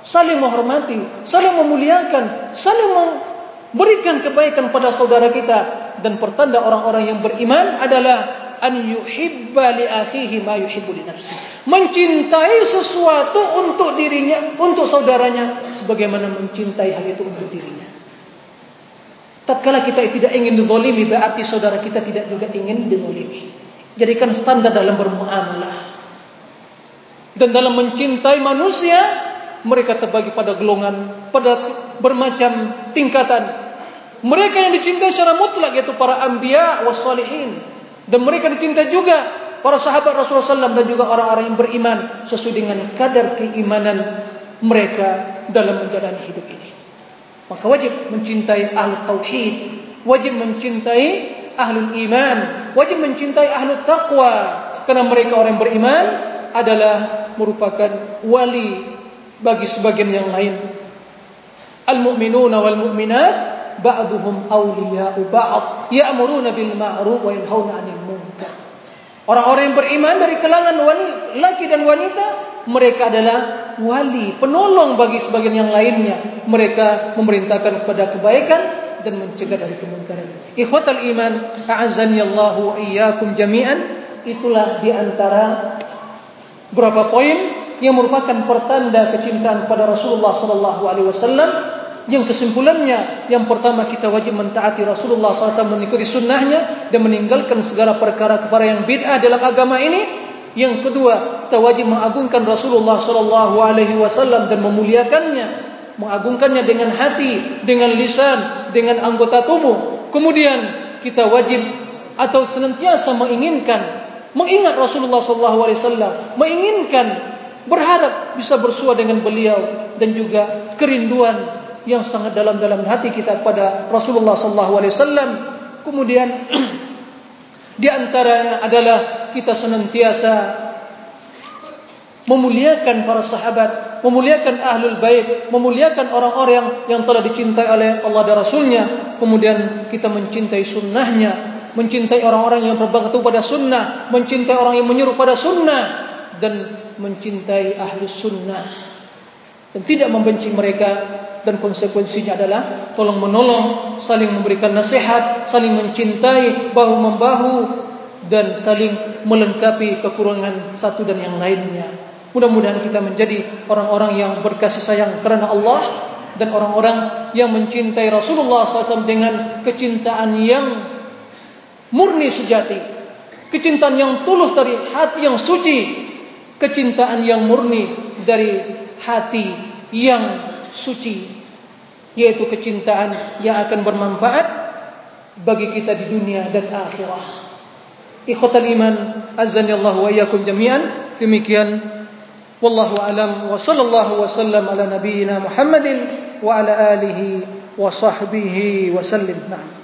saling menghormati, saling memuliakan, saling memberikan kebaikan pada saudara kita dan pertanda orang-orang yang beriman adalah an yuhibba li akhihi ma yuhibbu li nafsi. Mencintai sesuatu untuk dirinya, untuk saudaranya sebagaimana mencintai hal itu untuk dirinya. Tatkala kita tidak ingin dizalimi berarti saudara kita tidak juga ingin dizalimi. Jadikan standar dalam bermuamalah dan dalam mencintai manusia mereka terbagi pada golongan pada bermacam tingkatan. Mereka yang dicintai secara mutlak yaitu para anbiya wassalihin dan mereka dicintai juga para sahabat Rasulullah SAW dan juga orang-orang yang beriman sesuai dengan kadar keimanan mereka dalam menjalani hidup ini. Maka wajib mencintai ahli tauhid wajib mencintai ahli iman wajib mencintai ahli taqwa. Karena mereka orang yang beriman adalah merupakan wali bagi sebagian yang lain. Al-mu'minuna wal mu'minat ba'duhum awliya'u ba'd ya'muruna bil ma'ruf wa yanhauna 'anil munkar. Orang-orang yang beriman dari kalangan wanita, laki dan wanita, mereka adalah wali, penolong bagi sebagian yang lainnya. Mereka memerintahkan kepada kebaikan dan mencegah dari kemungkaran. Ikhwatal iman, a'azzani Allahu iyyakum jami'an. Itulah di antara Berapa poin yang merupakan pertanda kecintaan kepada Rasulullah sallallahu alaihi wasallam? Yang kesimpulannya yang pertama kita wajib mentaati Rasulullah SAW mengikuti sunnahnya dan meninggalkan segala perkara kepada yang bid'ah dalam agama ini. Yang kedua kita wajib mengagungkan Rasulullah wasallam dan memuliakannya. Mengagungkannya dengan hati dengan lisan dengan anggota tubuh. Kemudian kita wajib atau senantiasa menginginkan mengingat Rasulullah SAW, menginginkan, berharap bisa bersua dengan beliau dan juga kerinduan yang sangat dalam-dalam hati kita kepada Rasulullah SAW. Kemudian di antaranya adalah kita senantiasa memuliakan para sahabat memuliakan ahlul bait, memuliakan orang-orang yang, yang telah dicintai oleh Allah dan Rasulnya, kemudian kita mencintai sunnahnya, mencintai orang-orang yang berbangga pada sunnah, mencintai orang yang menyuruh pada sunnah, dan mencintai ahlus sunnah, dan tidak membenci mereka, dan konsekuensinya adalah tolong menolong, saling memberikan nasihat, saling mencintai, bahu membahu, dan saling melengkapi kekurangan satu dan yang lainnya. Mudah-mudahan kita menjadi orang-orang yang berkasih sayang kerana Allah dan orang-orang yang mencintai Rasulullah SAW dengan kecintaan yang murni sejati. Kecintaan yang tulus dari hati yang suci. Kecintaan yang murni dari hati yang suci. Yaitu kecintaan yang akan bermanfaat bagi kita di dunia dan akhirah. Ikhwatal iman azanillahu iyyakum jami'an. Demikian. Wallahu alam wa sallallahu wa sallam ala nabiyyina Muhammadin wa ala alihi wa sahbihi wa sallim. Nah.